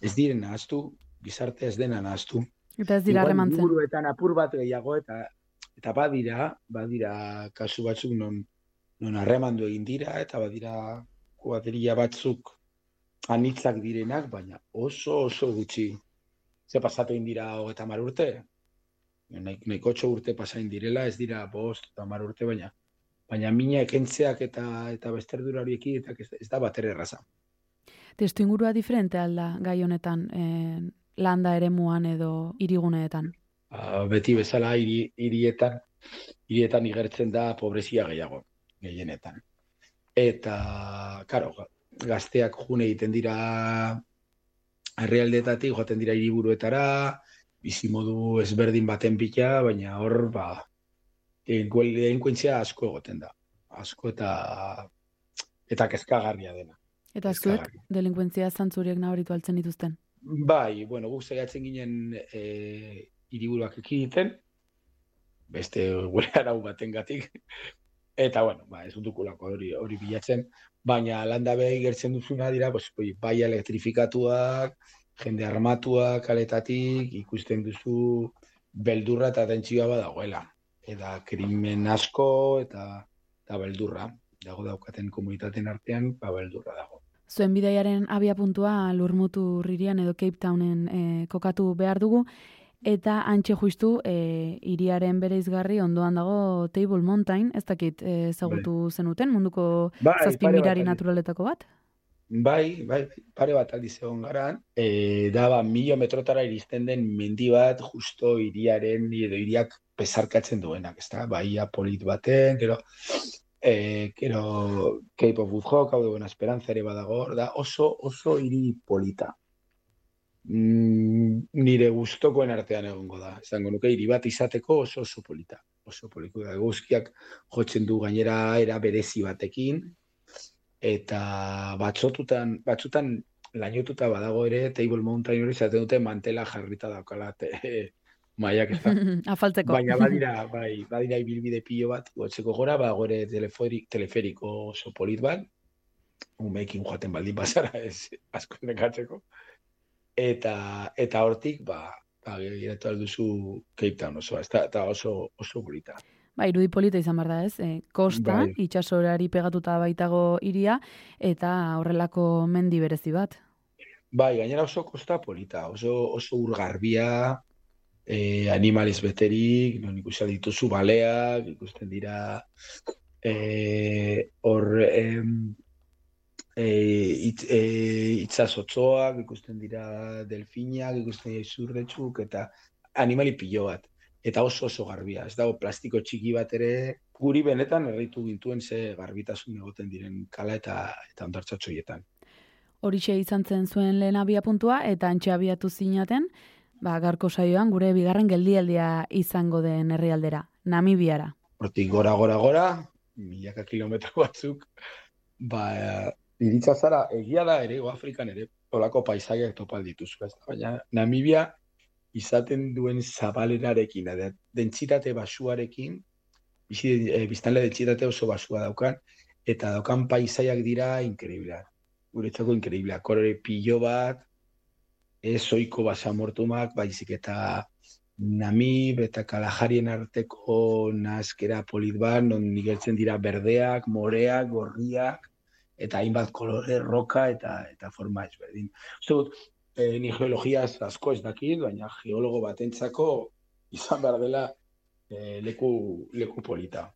D: ez diren nahaztu, gizarte ez dena nahaztu.
C: Eta ez dira
D: Igual
C: harremantzen.
D: liburuetan apur bat gehiago eta eta badira, badira kasu batzuk non non harremandu egin dira eta badira kuadrilla batzuk anitzak direnak, baina oso oso gutxi. Ze pasatu egin dira hogeita hamar urte? Nahi, nahikotxo urte pasain direla, ez dira bost eta hamar urte, baina baina mina ekentzeak eta eta besterdura hori ekietak ez, ez da batere erraza.
C: Testu ingurua diferente alda gai honetan eh, landa eremuan edo iriguneetan.
D: Ba, beti bezala hiri, hirietan hirietan igertzen da pobrezia gehiago gehienetan. Eta, karo, gazteak june egiten dira herrialdeetatik joaten dira hiriburuetara, bizimodu ezberdin baten bila, baina hor, ba, delinkuentzia asko egoten da. Asko eta eta kezkagarria dena.
C: Eta zuek delinkuentzia zantzuriek nabaritu altzen dituzten.
D: Bai, bueno, guk saiatzen ginen e, hiriburuak ekiditen, beste gure arau batengatik. Eta, bueno, ba, ez dukulako hori, hori bilatzen, baina landa behi gertzen duzuna dira, pues, bai elektrifikatuak, jende armatuak kaletatik, ikusten duzu beldurra eta tentsioa badagoela. Eta krimen asko eta, eta beldurra. Dago daukaten komunitateen artean, ba, beldurra dago.
C: Zuen bidaiaren abia puntua lurmutu ririan edo Cape Townen eh, kokatu behar dugu, eta antxe justu eh, iriaren bereizgarri ondoan dago Table Mountain, ez dakit eh, ezagutu zenuten, munduko
D: Bai,
C: zazpi mirari naturaletako bat?
D: Bai, bai, pare bat aldiz egon garan. E, da, ba, milo metrotara iristen den mendi bat justo hiriaren edo hiriak pesarkatzen duenak, ezta? Baia polit baten, gero e, gero Cape of Good Hope, hau duena esperantza ere badago, da oso, oso hiri polita. Mm, nire gustokoen artean egongo da. Esango nuke hiri bat izateko oso oso polita. Oso poliko da. Guzkiak jotzen du gainera era berezi batekin eta batzotutan batzutan lainotuta badago ere Table Mountain hori izaten dute mantela jarrita daukala te, maiak ez.
C: Afaltzeko.
D: Baina badira, bai, badira ibilbide pilo bat, gotzeko gora, ba, gore teleferik, teleferiko oso polit bat, umeekin joaten baldin bazara, ez asko nekatzeko. Eta, eta hortik, ba, ba, geratu alduzu Cape Town oso, ez eta oso, oso polita.
C: Ba, irudi polita izan behar da ez, e, kosta,
D: Bai.
C: itxasorari pegatuta baitago iria, eta horrelako mendi berezi bat.
D: Bai, gainera oso kosta polita, oso, oso urgarbia, eh, animales beterik, non ikusten dituzu baleak, ikusten dira eh, hor em, eh, itz, eh, itzazotzoak, ikusten dira delfinak, ikusten dira izurretxuk, eta animali pilo bat. Eta oso oso garbia, ez dago plastiko txiki bat ere, guri benetan erritu gintuen ze garbitasun egoten diren kala eta eta ondartzatxoietan.
C: Horixe izan zen zuen lehen abia puntua, eta antxe abiatu zinaten, ba, garko saioan gure bigarren geldialdia izango den herrialdera, Namibiara.
D: hortik gora gora gora, milaka kilometro batzuk, ba, iritsa zara, egia da ere, Afrikan ere, olako paisaiak topal dituzu, ez da? Baina Namibia izaten duen zabalerarekin, da, dentsitate basuarekin, bizi, e, biztanle dentsitate oso basua daukan, eta daukan paisaiak dira inkreibleak. Guretzako inkreibleak, kolore pilo bat, ez oiko basamortumak, baizik eta Namib eta Kalajarien arteko nazkera polit bat, non igeltzen dira berdeak, moreak, gorriak, eta hainbat kolore roka eta eta forma ezberdin. Uste eh, ni geologiaz asko ez dakit, baina geologo batentzako izan behar dela eh, leku, leku polita.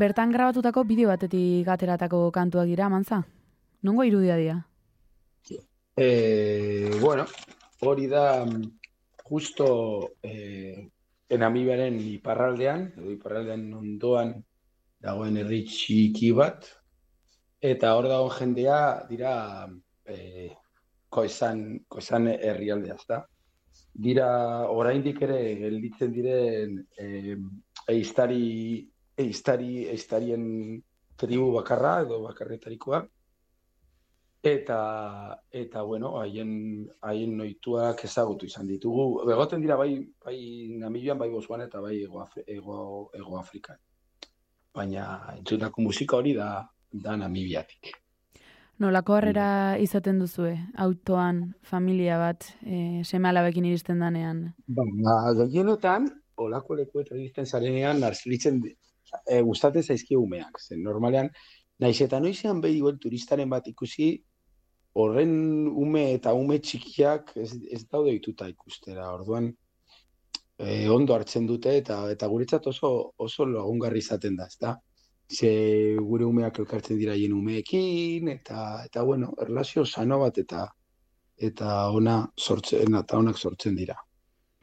C: Bertan grabatutako bideo batetik ateratako kantuak dira, mantza? Nongo irudia dira?
D: Eh, bueno, hori da mm, justo eh, Namibiaren iparraldean, edo iparraldean ondoan dagoen herri txiki bat, eta hor dagoen jendea dira eh, koizan, koizan herrialdea, ezta? Dira oraindik ere gelditzen diren eh, eiztari, eiztari, eiztarien tribu bakarra edo bakarretarikoa, Eta, eta bueno, haien, haien noituak ezagutu izan ditugu. Begoten dira bai, bai Namibian, bai Botswana eta bai Ego, Ego, Ego Afrikan. Baina entzutako musika hori da, da Namibiatik.
C: Nolako harrera izaten duzue, autoan, familia bat, e, seme alabekin iristen danean.
D: Baina gehienetan, olako lekuetan iristen zarenean, narzilitzen e, gustatzen zaizkie umeak. Zen normalean, naiz eta noizean behi turistaren bat ikusi, horren ume eta ume txikiak ez, ez daude ituta ikustera. Orduan, e, ondo hartzen dute eta eta guretzat oso oso lagungarri izaten da, ezta? Ze gure umeak elkartzen dira hien umeekin eta eta bueno, erlazio sano bat eta eta ona sortzen eta onak sortzen dira.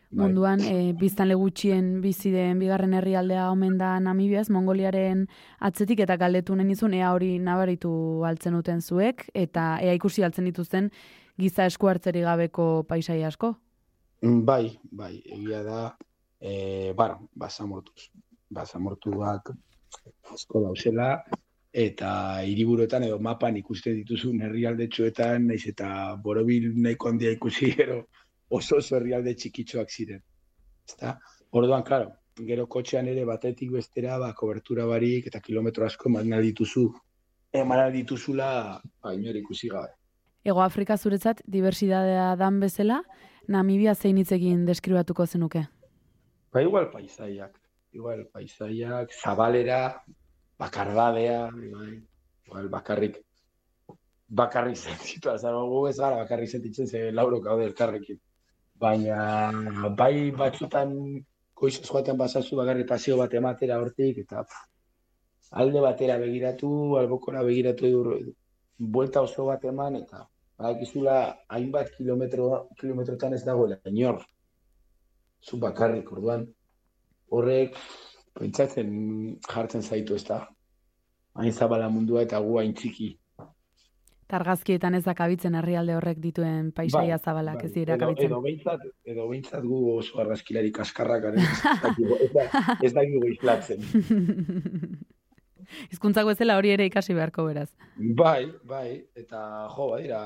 D: Bai.
C: Munduan, e, biztanle gutxien bizi den bigarren herrialdea omen da Namibiaz, Mongoliaren atzetik eta galdetu nizun, ea hori nabaritu altzen duten zuek, eta ea ikusi altzen dituzten giza esku hartzeri gabeko paisai asko.
D: Mm, Bai, bai, egia da, e, bar, basamortuz, basamortuak asko dauzela, eta hiriburuetan edo mapan ikusten dituzun herrialdetxoetan, naiz eta borobil nahiko handia ikusi gero oso oso herrialde txikitxoak ziren. Ezta? Orduan, claro, gero kotxean ere batetik bestera, ba, kobertura barik eta kilometro asko eman dituzu, eman dituzula, ba, ikusi gabe.
C: Ego Afrika zuretzat diversidadea dan bezala, Namibia zein hitzekin deskribatuko zenuke.
D: Ba, igual paisaiak, igual paisaiak, zabalera, bakardadea, igual, igual bakarrik, bakarrik sentitu, ez gara bakarrik sentitzen ze lauro gaude elkarrekin. Baina bai batzutan goiz joaten bazazu bagarri paseo bat ematera hortik, eta pff, alde batera begiratu, albokora begiratu dur, buelta oso bat eman, eta badakizula hainbat kilometro, kilometrotan ez dagoela, inor. Zu bakarrik, orduan, horrek, pentsatzen jartzen zaitu ez da. Hain zabala mundua eta gu hain txiki.
C: Targazkietan ez dakabitzen herrialde horrek dituen paisaia
D: Bai,
C: zabalak
D: bai.
C: ez dira
D: Edo,
C: kabitzen.
D: edo behintzat, edo behintzat gu oso argazkilari kaskarrak garen, ez da- ez dakigu islatzen.
C: Hizkuntzako ez dela hori ere ikasi beharko beraz.
D: Bai, bai, eta jo, badira,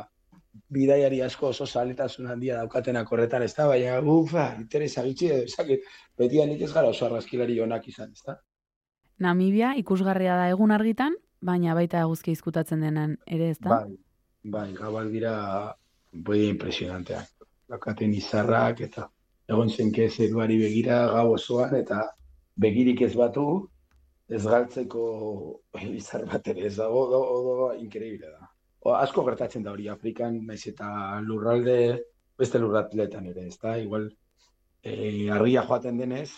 D: bidaiari asko oso zaletasun handia daukatenak horretan, ez da, baina ufa, interesa gitxi, ezakit, beti nik ez gara oso argazkilari onak izan, ez da?
C: Namibia ikusgarria da egun argitan, baina baita eguzki izkutatzen denan ere ez da?
D: Bai, bai, gabal dira, bai, impresionanteak. Daukaten izarrak, eta egon zenke zeruari begira gau osoan, eta begirik ez batu, ez galtzeko izar bat ere, ez dago, dago, dago, inkreíble da. O, asko gertatzen da hori Afrikan, naiz eta lurralde, beste lurraldeetan ere, ez da, igual, e, argia joaten denez,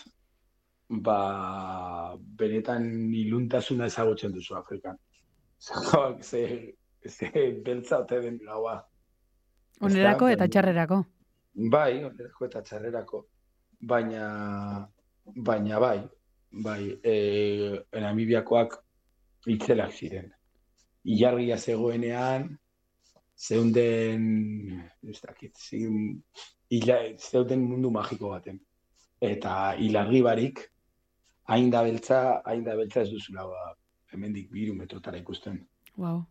D: ba, benetan iluntasuna ezagutzen duzu Afrikan. ze, ze beltza ote den gaua.
C: Onerako eta txarrerako.
D: Bai, onerako eta txarrerako. Baina, baina bai, bai, e, Namibiakoak itzelak ziren. Ilargia zegoenean, zeunden, ez dakit, zeun, ila, zeuden mundu magiko baten. Eta ilargi barik, hain da beltza, hain da beltza ez duzula, ba, hemendik biru metrotara ikusten.
C: Wow.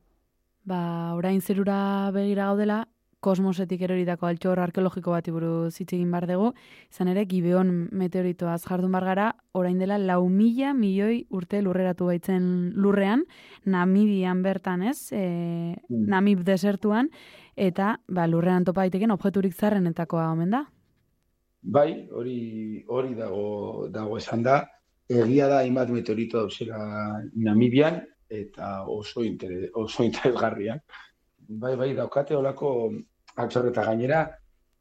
C: Ba, orain zerura begira gaudela, kosmosetik eroritako altxor arkeologiko bati buruz hitz egin bar dugu, izan ere Gibeon meteoritoaz jardun bar gara, orain dela lau mila milioi urte lurreratu baitzen lurrean, Namibian bertan ez, e,
D: Mm.
C: Namib desertuan, eta ba, lurrean topa daiteken objekturik zarrenetakoa omen da.
D: Bai, hori hori dago dago esan da. Egia da hainbat meteorito dauzela Namibian eta oso intere, oso interesgarriak. Bai, bai, daukate olako atxorreta gainera,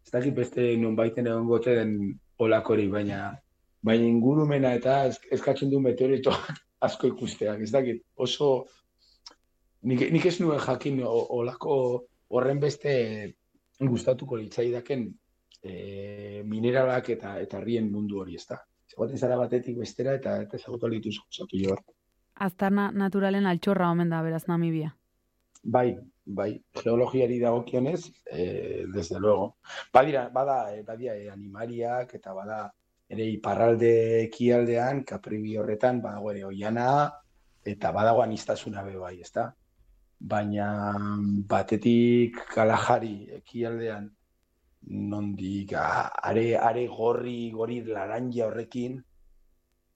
D: ez dakit beste nonbaiten egon den olakori, baina baina ingurumena eta eskatzen du meteorito asko ikusteak, ez dakit, oso nik, nik ez nuen jakin olako horren beste gustatuko litzaidaken e, mineralak eta eta herrien mundu hori, ezta? Zegoaten zara batetik bestera eta eta ezagutu ahal dituzu zapillo bat.
C: Aztarna naturalen altxorra omen da beraz Namibia.
D: Bai, bai, geologiari dagokionez, eh, desde luego. Badira, bada, eh, badia eh, animaliak eta bada ere iparralde ekialdean, kapribi horretan, badago ere oiana eta badago anistasuna be bai, ezta? Baina batetik Kalahari ekialdean nondik are, are gorri, gori laranja horrekin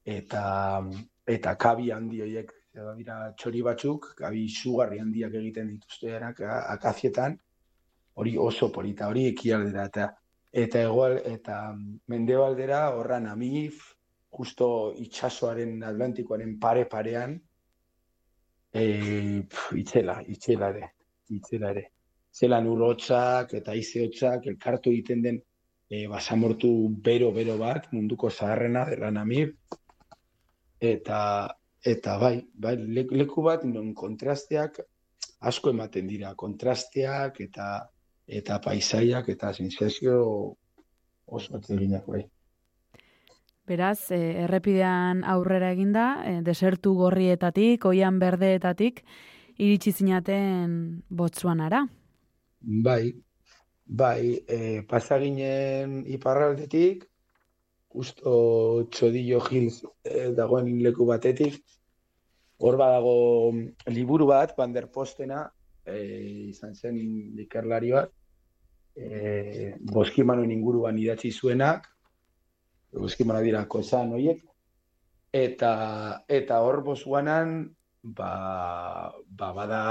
D: eta eta kabi handi horiek edo dira txori batzuk, kabi izugarri handiak egiten dituzte erak akazietan, hori oso polita, hori ekialdera eta eta egoal eta mendebaldera horra Namib, justo itsasoaren Atlantikoaren pare parean, e, pf, itzela, itzela ere, itzela ere. Zelan urrotzak eta ize hotzak elkartu egiten den e, basamortu bero-bero bat, munduko zaharrena dela Namib, eta eta bai, bai le- leku bat non kontrasteak asko ematen dira, kontrasteak eta eta paisaiak eta sensazio oso atseginak bai.
C: Beraz, e, errepidean aurrera eginda, e, desertu gorrietatik, oian berdeetatik, iritsi zinaten Botsuanara.
D: Bai, bai, e, pasaginen iparraldetik, justo Txodillo Hills e, dagoen leku batetik, hor badago liburu bat, Van der Postena, e, izan zen ikerlari bat, e, boskimanoen inguruan idatzi zuenak, boskimano dira kozan horiek, eta, eta hor Botswanan, ba, ba, bada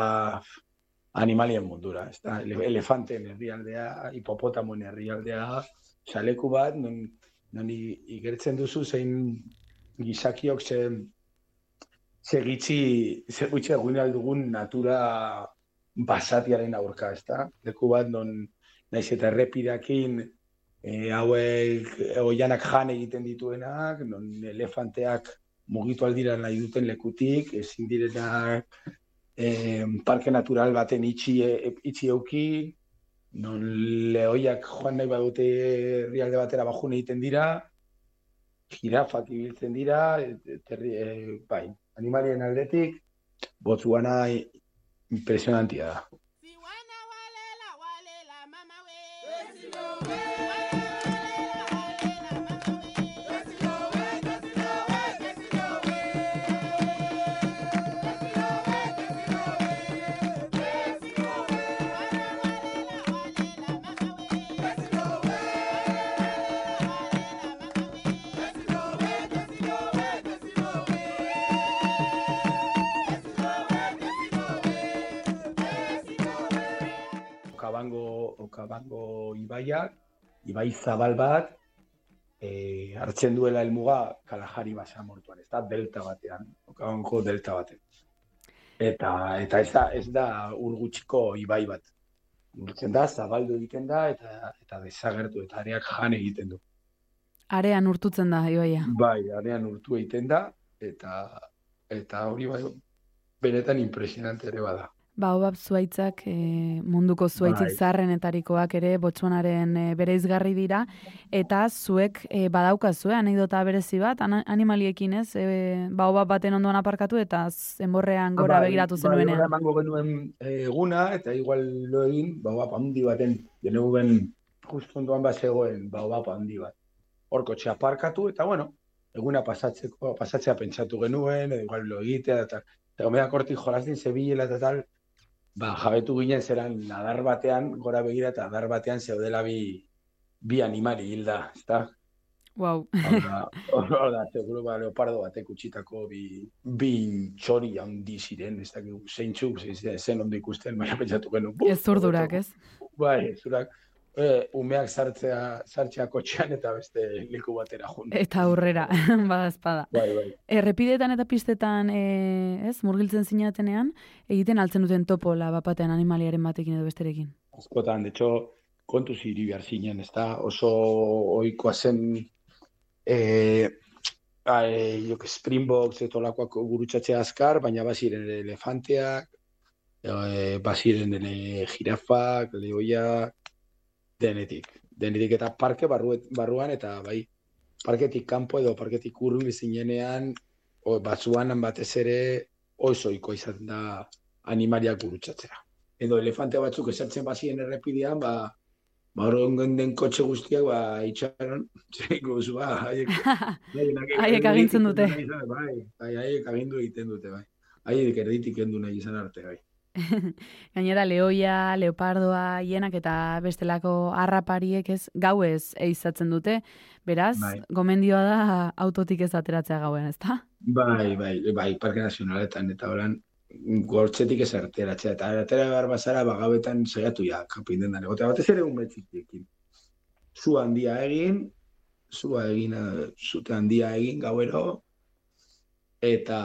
D: animalien mundura, ez da, Ele- elefanten herrialdea, hipopotamoen herrialdea, xaleku bat, non, non igertzen duzu zein gizakiok ze, ze gitxi, ze gutxi egun dugun natura basatiaren aurka, ez da? Leku bat non naiz eta errepideakin e, hauek e, oianak jan egiten dituenak, non elefanteak mugitu aldira nahi duten lekutik, ezin direnak e, parke natural baten itxi, itxi euki, non lehoiak joan nahi badute herrialde batera bajun egiten dira, jirafak ibiltzen dira, terri, e, bai, animalien aldetik, botzuana impresionantia da. Okabango, Okabango ibaiak, ibai zabal bat, e, hartzen duela helmuga Kalahari basa mortuan, ez da delta batean, Okabango delta batean. Eta, eta ez da, ez da urgutxiko ibai bat. Urtzen da, zabaldu egiten da, eta, eta desagertu, eta areak jan egiten du.
C: Arean urtutzen da, ibaia.
D: Bai, arean urtu egiten da, eta, eta hori bai, benetan impresionante ere bada.
C: Baobab zuaitzak e, munduko zuaitzik
D: Bai.
C: zaharrenetarikoak ere Botsuanaren e, bereizgarri dira eta zuek e, badaukazue anekdota berezi bat ana- animaliekin ez e, baobab baten ondoan aparkatu eta zenborrean gora
D: Bai,
C: begiratu
D: Bai,
C: zenuenean.
D: gora emango genuen eh, eguna, eta igual lo egin, baobab handi baten, genuen justu ondoan bat zegoen baobab handi bat. Hor kotxea aparkatu, eta bueno, eguna pasatzeko, pasatzea pentsatu genuen, edo igual lo egitea, eta, eta gomeak hortik jolazin zebilela eta tal, ba, jabetu ginen zeran adar batean, gora begira, eta adar batean zeudela bi, bi animali hilda, ezta?
C: Wow.
D: Hau da, da, seguro ba, leopardo batek utzitako bi, bi txori handi ziren, ez dakigu, zeintzuk, zen, zen ondo ikusten, baina pentsatu genuen. "Buf,
C: Ez zurdurak, ez?
D: Bai, zurak, e, umeak sartzea, sartzea kotxean eta beste leku batera jun.
C: Eta aurrera, bada espada.
D: Bai, bai.
C: Errepidetan eta pistetan, e, ez, murgiltzen zinatenean, egiten altzen duten topola bapatean animaliaren batekin edo besterekin.
D: Askotan, de hecho, kontuz hiri behar zinen, ez da, oso ohikoa zen, e, e, jo, que Springboks eta olakoak gurutzatzea azkar, baina baziren elefanteak, e, baziren jirafak, lehoiak, denetik. Denetik eta parke barruet, barruan eta bai, parketik kanpo edo parketik hurbil zinenean, o, batzuan batez ere oso ohikoa izan da animaliak gurutzatzea. Edo elefante batzuk esertzen bazien errepidean, ba, ba den kotxe guztiak, ba, itxaron, zeiko zu, ba, haiek,
C: Haiek agintzen dute.
D: Bai, bai, haiek agindu egiten dute, bai. Haiek erditik kendu nahi izan arte, bai.
C: Gainera, lehoia, leopardoa, hienak eta bestelako harrapariek ez gauez eizatzen dute. Beraz,
D: Bai.
C: gomendioa da autotik ez ateratzea gauen, ezta?
D: Bai, bai, bai, Parke Nazionaletan, eta horan, gortzetik ez arteratzea, eta atera behar bazara, bagabetan saiatu ja, kapin dendan, egotea batez ere umetzitiekin. Zu handia egin, zua egin, zute handia egin gauero, eta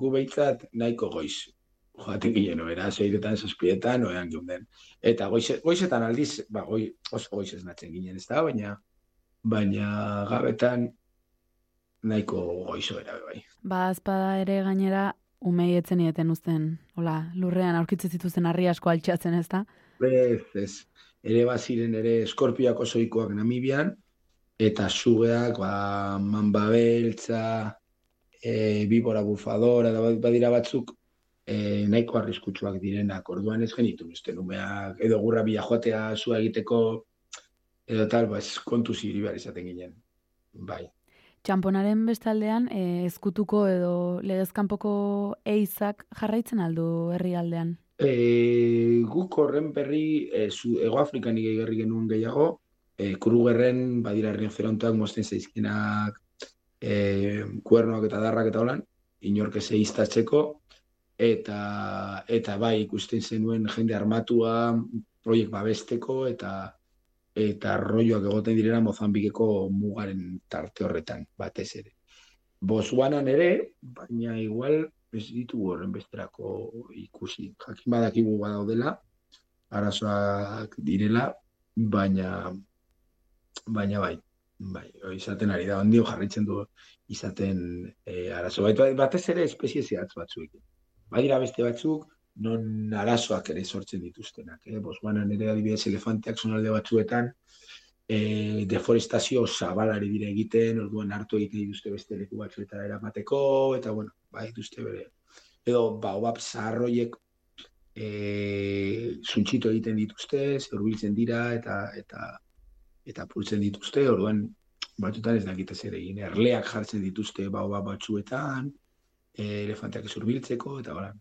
D: gu behitzat nahiko goiz. Joaten ginen, era, seiretan, zazpietan, oean geunden. Eta goize, goizetan aldiz, ba, goi, oso goiz esnatzen ginen, ez da, baina, baina gabetan nahiko goizo era, bai.
C: Ba, azpada ere gainera, umei etzen ieten uzten, hola, lurrean aurkitzen zituzten harri asko altxatzen, ezta?
D: Ez, ez. Ere baziren ere eskorpiak oso ohikoak Namibian, eta sugeak, ba, mamba beltza, e, bibora bufadora, da badira batzuk, e, nahiko arriskutsuak direnak, orduan ez genitu uste umeak, edo gurra bila joatea zua egiteko, edo tal, ba, kontu ziri behar izaten ginen. Bai.
C: Txamponaren bestaldean, e, ezkutuko edo legezkanpoko eizak jarraitzen aldu herrialdean.
D: E, guk horren berri e, zu, Ego Afrikan igerri genuen gehiago, e, Krugerren badira rinoceronteak mozten zaizkinak e, kuernoak eta darrak eta holan, inork ez eiztatzeko, eta, eta bai ikusten zenuen jende armatua proiek babesteko eta eta rolloak egoten direna Mozambikeko mugaren tarte horretan, batez ere. Botswanan ere, baina igual ez ditugu horren besterako ikusi. Jakin badakigu badaudela, arazoak direla, baina baina bai, bai, izaten ari da, ondio jarraitzen du izaten e, arazo. Bait, batez ere espezie zehatz batzuekin. Badira beste batzuk, non arazoak ere sortzen dituztenak. Eh? Bosmanan ere adibidez elefanteak zonalde batzuetan, e, deforestazio zabalari dire egiten, orduan hartu egiten dituzte beste leku batzuetara eramateko, eta bueno, bai dituzte bere. Edo, baobab zaharroiek e, zuntxito egiten dituzte, zurbiltzen dira, eta eta eta pultzen dituzte, orduan batzutan ez dakite zer egin. Erleak jartzen dituzte baobab batzuetan, elefanteak zurbiltzeko, eta hola.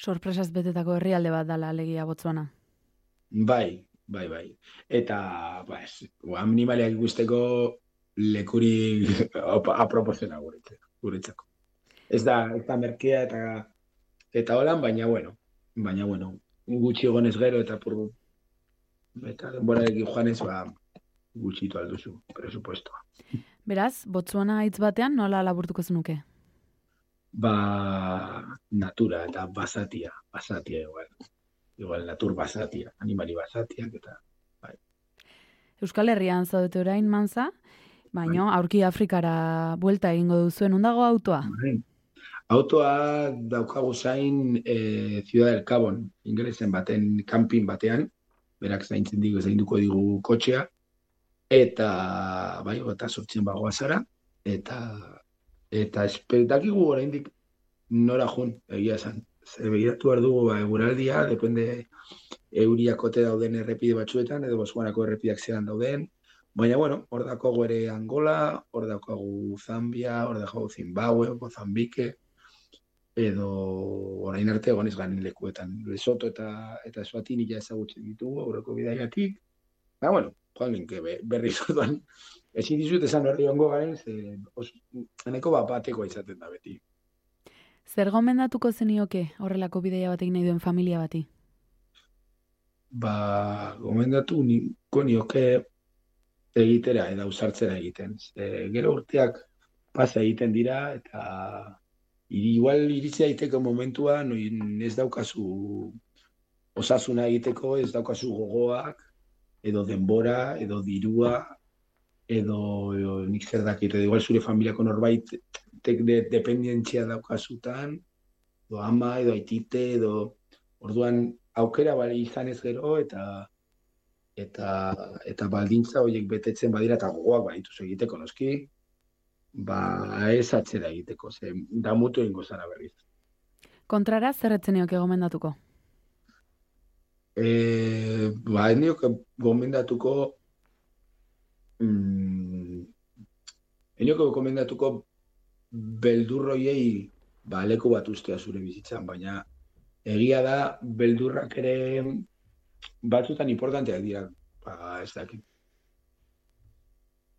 C: Sorpresaz betetako herrialde bat dala alegia botzuana.
D: Bai, bai, bai. Eta, ba, ez, animaliak guzteko lekuri apropozena guretzako. Ez da, ez da merkea eta eta holan, baina bueno, baina bueno, gutxi egonez gero eta por eta denborarekin joanez, ba, gutxitu alduzu, presupuestoa.
C: Beraz, Botsuana hitz batean nola laburtuko zenuke?
D: Ba, natura eta basatia, basatia igual. Igual natur basatia, animali basatiak eta bai.
C: Euskal Herrian zaudete orain manza, baino aurki Afrikara buelta egingo duzuen ondago autoa.
D: Bai. Autoa daukagu zain e, Ciudad del Cabon, inglesen baten, camping batean, berak zaintzen digu, zainduko digu kotxea, eta, bai, eta sortzen bagoa zara, eta, eta espetakigu oraindik nora jun, egia esan. Zer begiratu behar dugu, ba, eguraldia, depende euriakote dauden errepide batzuetan, edo bosguanako errepideak zelan dauden, Baina, bueno, hor dakogu ere Angola, hor dakogu Zambia, hor dakogu Zimbabue, Mozambike, edo orain arte egon ez ganin lekuetan. Lesoto eta eta Eswatini ja ezagutzen ditugu aurreko bidaiatik. Ba, bueno, joan ginke be, berriz orduan. Ezin dizut esan horri ongo garen, ze eneko bat bateko izaten da beti.
C: Zer gomendatuko zenioke horrelako bidaia batek nahi duen familia bati?
D: Ba, gomendatu niko nioke egitera eta usartzera egiten. E, gero urteak pasa egiten dira eta igual iritsi daiteko momentua noin ez daukazu osasuna egiteko, ez daukazu gogoak, edo denbora, edo dirua, edo, edo nik zer dakit, edo igual zure familiako norbait tek de, dependentzia daukazutan, edo ama, edo aitite, edo orduan aukera bali izan ez gero, eta eta eta baldintza horiek betetzen badira eta gogoak baditu egiteko noski, ba ez atzera egiteko, ze da mutu ingo zara berriz.
C: Kontrara, zer etzen nioke gomendatuko?
D: E, ba, ez nioke gomendatuko mm, ez nioke gomendatuko beldurroiei ba, leku bat ustea zure bizitzan, baina egia da beldurrak ere batzutan importanteak dira, ba, ez dakit.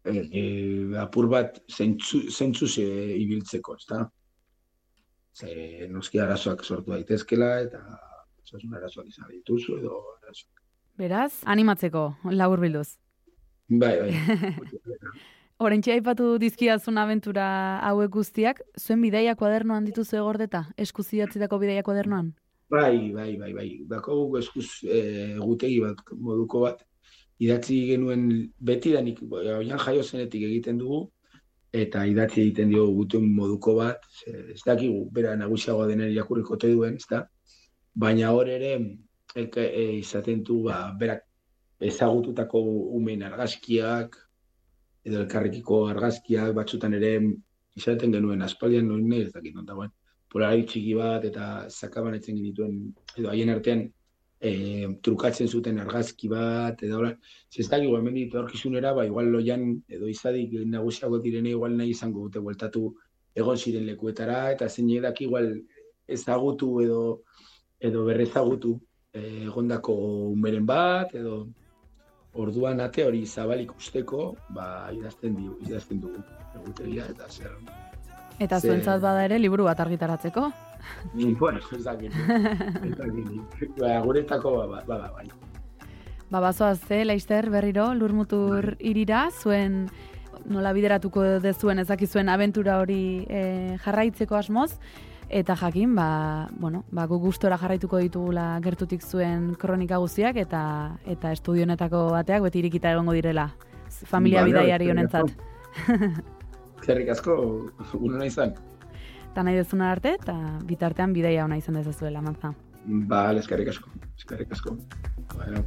D: E, e, apur bat zentzu, zentzuz e, ibiltzeko, ez da? Ze, noski arazoak sortu daitezkela, eta osasun arazoak izan dituzu, edo arazoak.
C: Beraz, animatzeko, labur bilduz.
D: Bai, bai.
C: Horentxe aipatu dizkidazun abentura hauek guztiak, zuen bidaia kuadernoan dituzu egordeta? Eskuz idatzitako bidaia kuadernoan?
D: Bai, bai, bai, bai. Dakogu eskuz e, gutegi bat, moduko bat, idatzi genuen beti da nik, oian jaio zenetik egiten dugu, eta idatzi egiten dio gutuen moduko bat, ez dakigu, bera nagusiagoa denen irakurriko te duen, ez da? Baina hor ere, elke, e, izaten du, ba, berak ezagututako umen argazkiak, edo elkarrekiko argazkiak, batzutan ere izaten genuen. Aspaldian noin ez dakit non dagoen. Polari txiki bat eta sakaban etzen genituen edo haien artean e, trukatzen zuten argazki bat edo hola. Ez da gu hemen ditu aurkizunera ba igual loian edo izadik nagusiago direne igual nahi izango dute bueltatu egon ziren lekuetara eta zein edak igual ezagutu edo edo berrezagutu e, egondako umeren bat edo orduan ate hori zabalik usteko ba idazten du idazten dugu egutegia eta zer
C: Eta
D: Ze-
C: zuentzat bada ere liburu bat argitaratzeko.
D: Ni, bueno, ez dakit. Ez dakit. Ba, guretako ba, ba, ba, bai.
C: Ba, bazoaz, ze, Leister, berriro, lurmutur irira, zuen nola bideratuko dezuen ezakizuen abentura hori e, jarraitzeko asmoz, Eta jakin, ba, bueno, ba, gu gustora jarraituko ditugula gertutik zuen kronika guztiak eta eta estudionetako bateak beti irikita egongo direla. Familia
D: Vale,
C: bidaiari honentzat.
D: Eskerrik asko, unona izan.
C: Eta nahi dezuna arte, eta bitartean bidaia ona izan dezazuela, mantza.
D: Bale, eskerrik asko. Eskerrik asko. Bueno.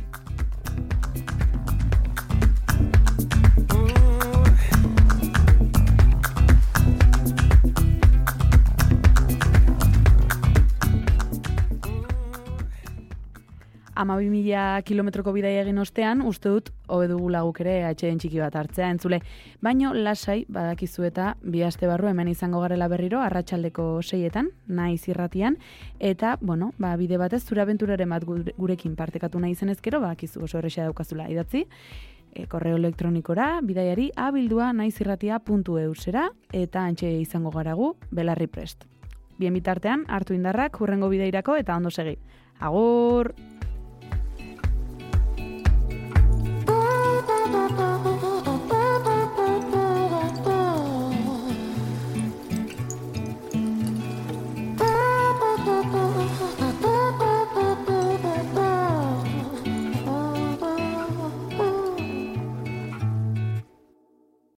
C: Ama bi mila kilometroko bidaia egin ostean, uste dut, hobe dugula guk ere atxeden txiki bat hartzea entzule. Baino lasai, badakizu eta bi aste barru hemen izango garela berriro, arratsaldeko seietan, nahi zirratian, eta, bueno, ba, bide batez, zure abenturaren bat gure- gurekin partekatu nahi zen ezkero, badakizu oso errexea daukazula idatzi, e, korreo elektronikora, bidaiari abildua naizirratia.eusera, eta antxe izango garagu, belarri prest. Bien bitartean, hartu indarrak, hurrengo bidairako eta ondo segi. Agur!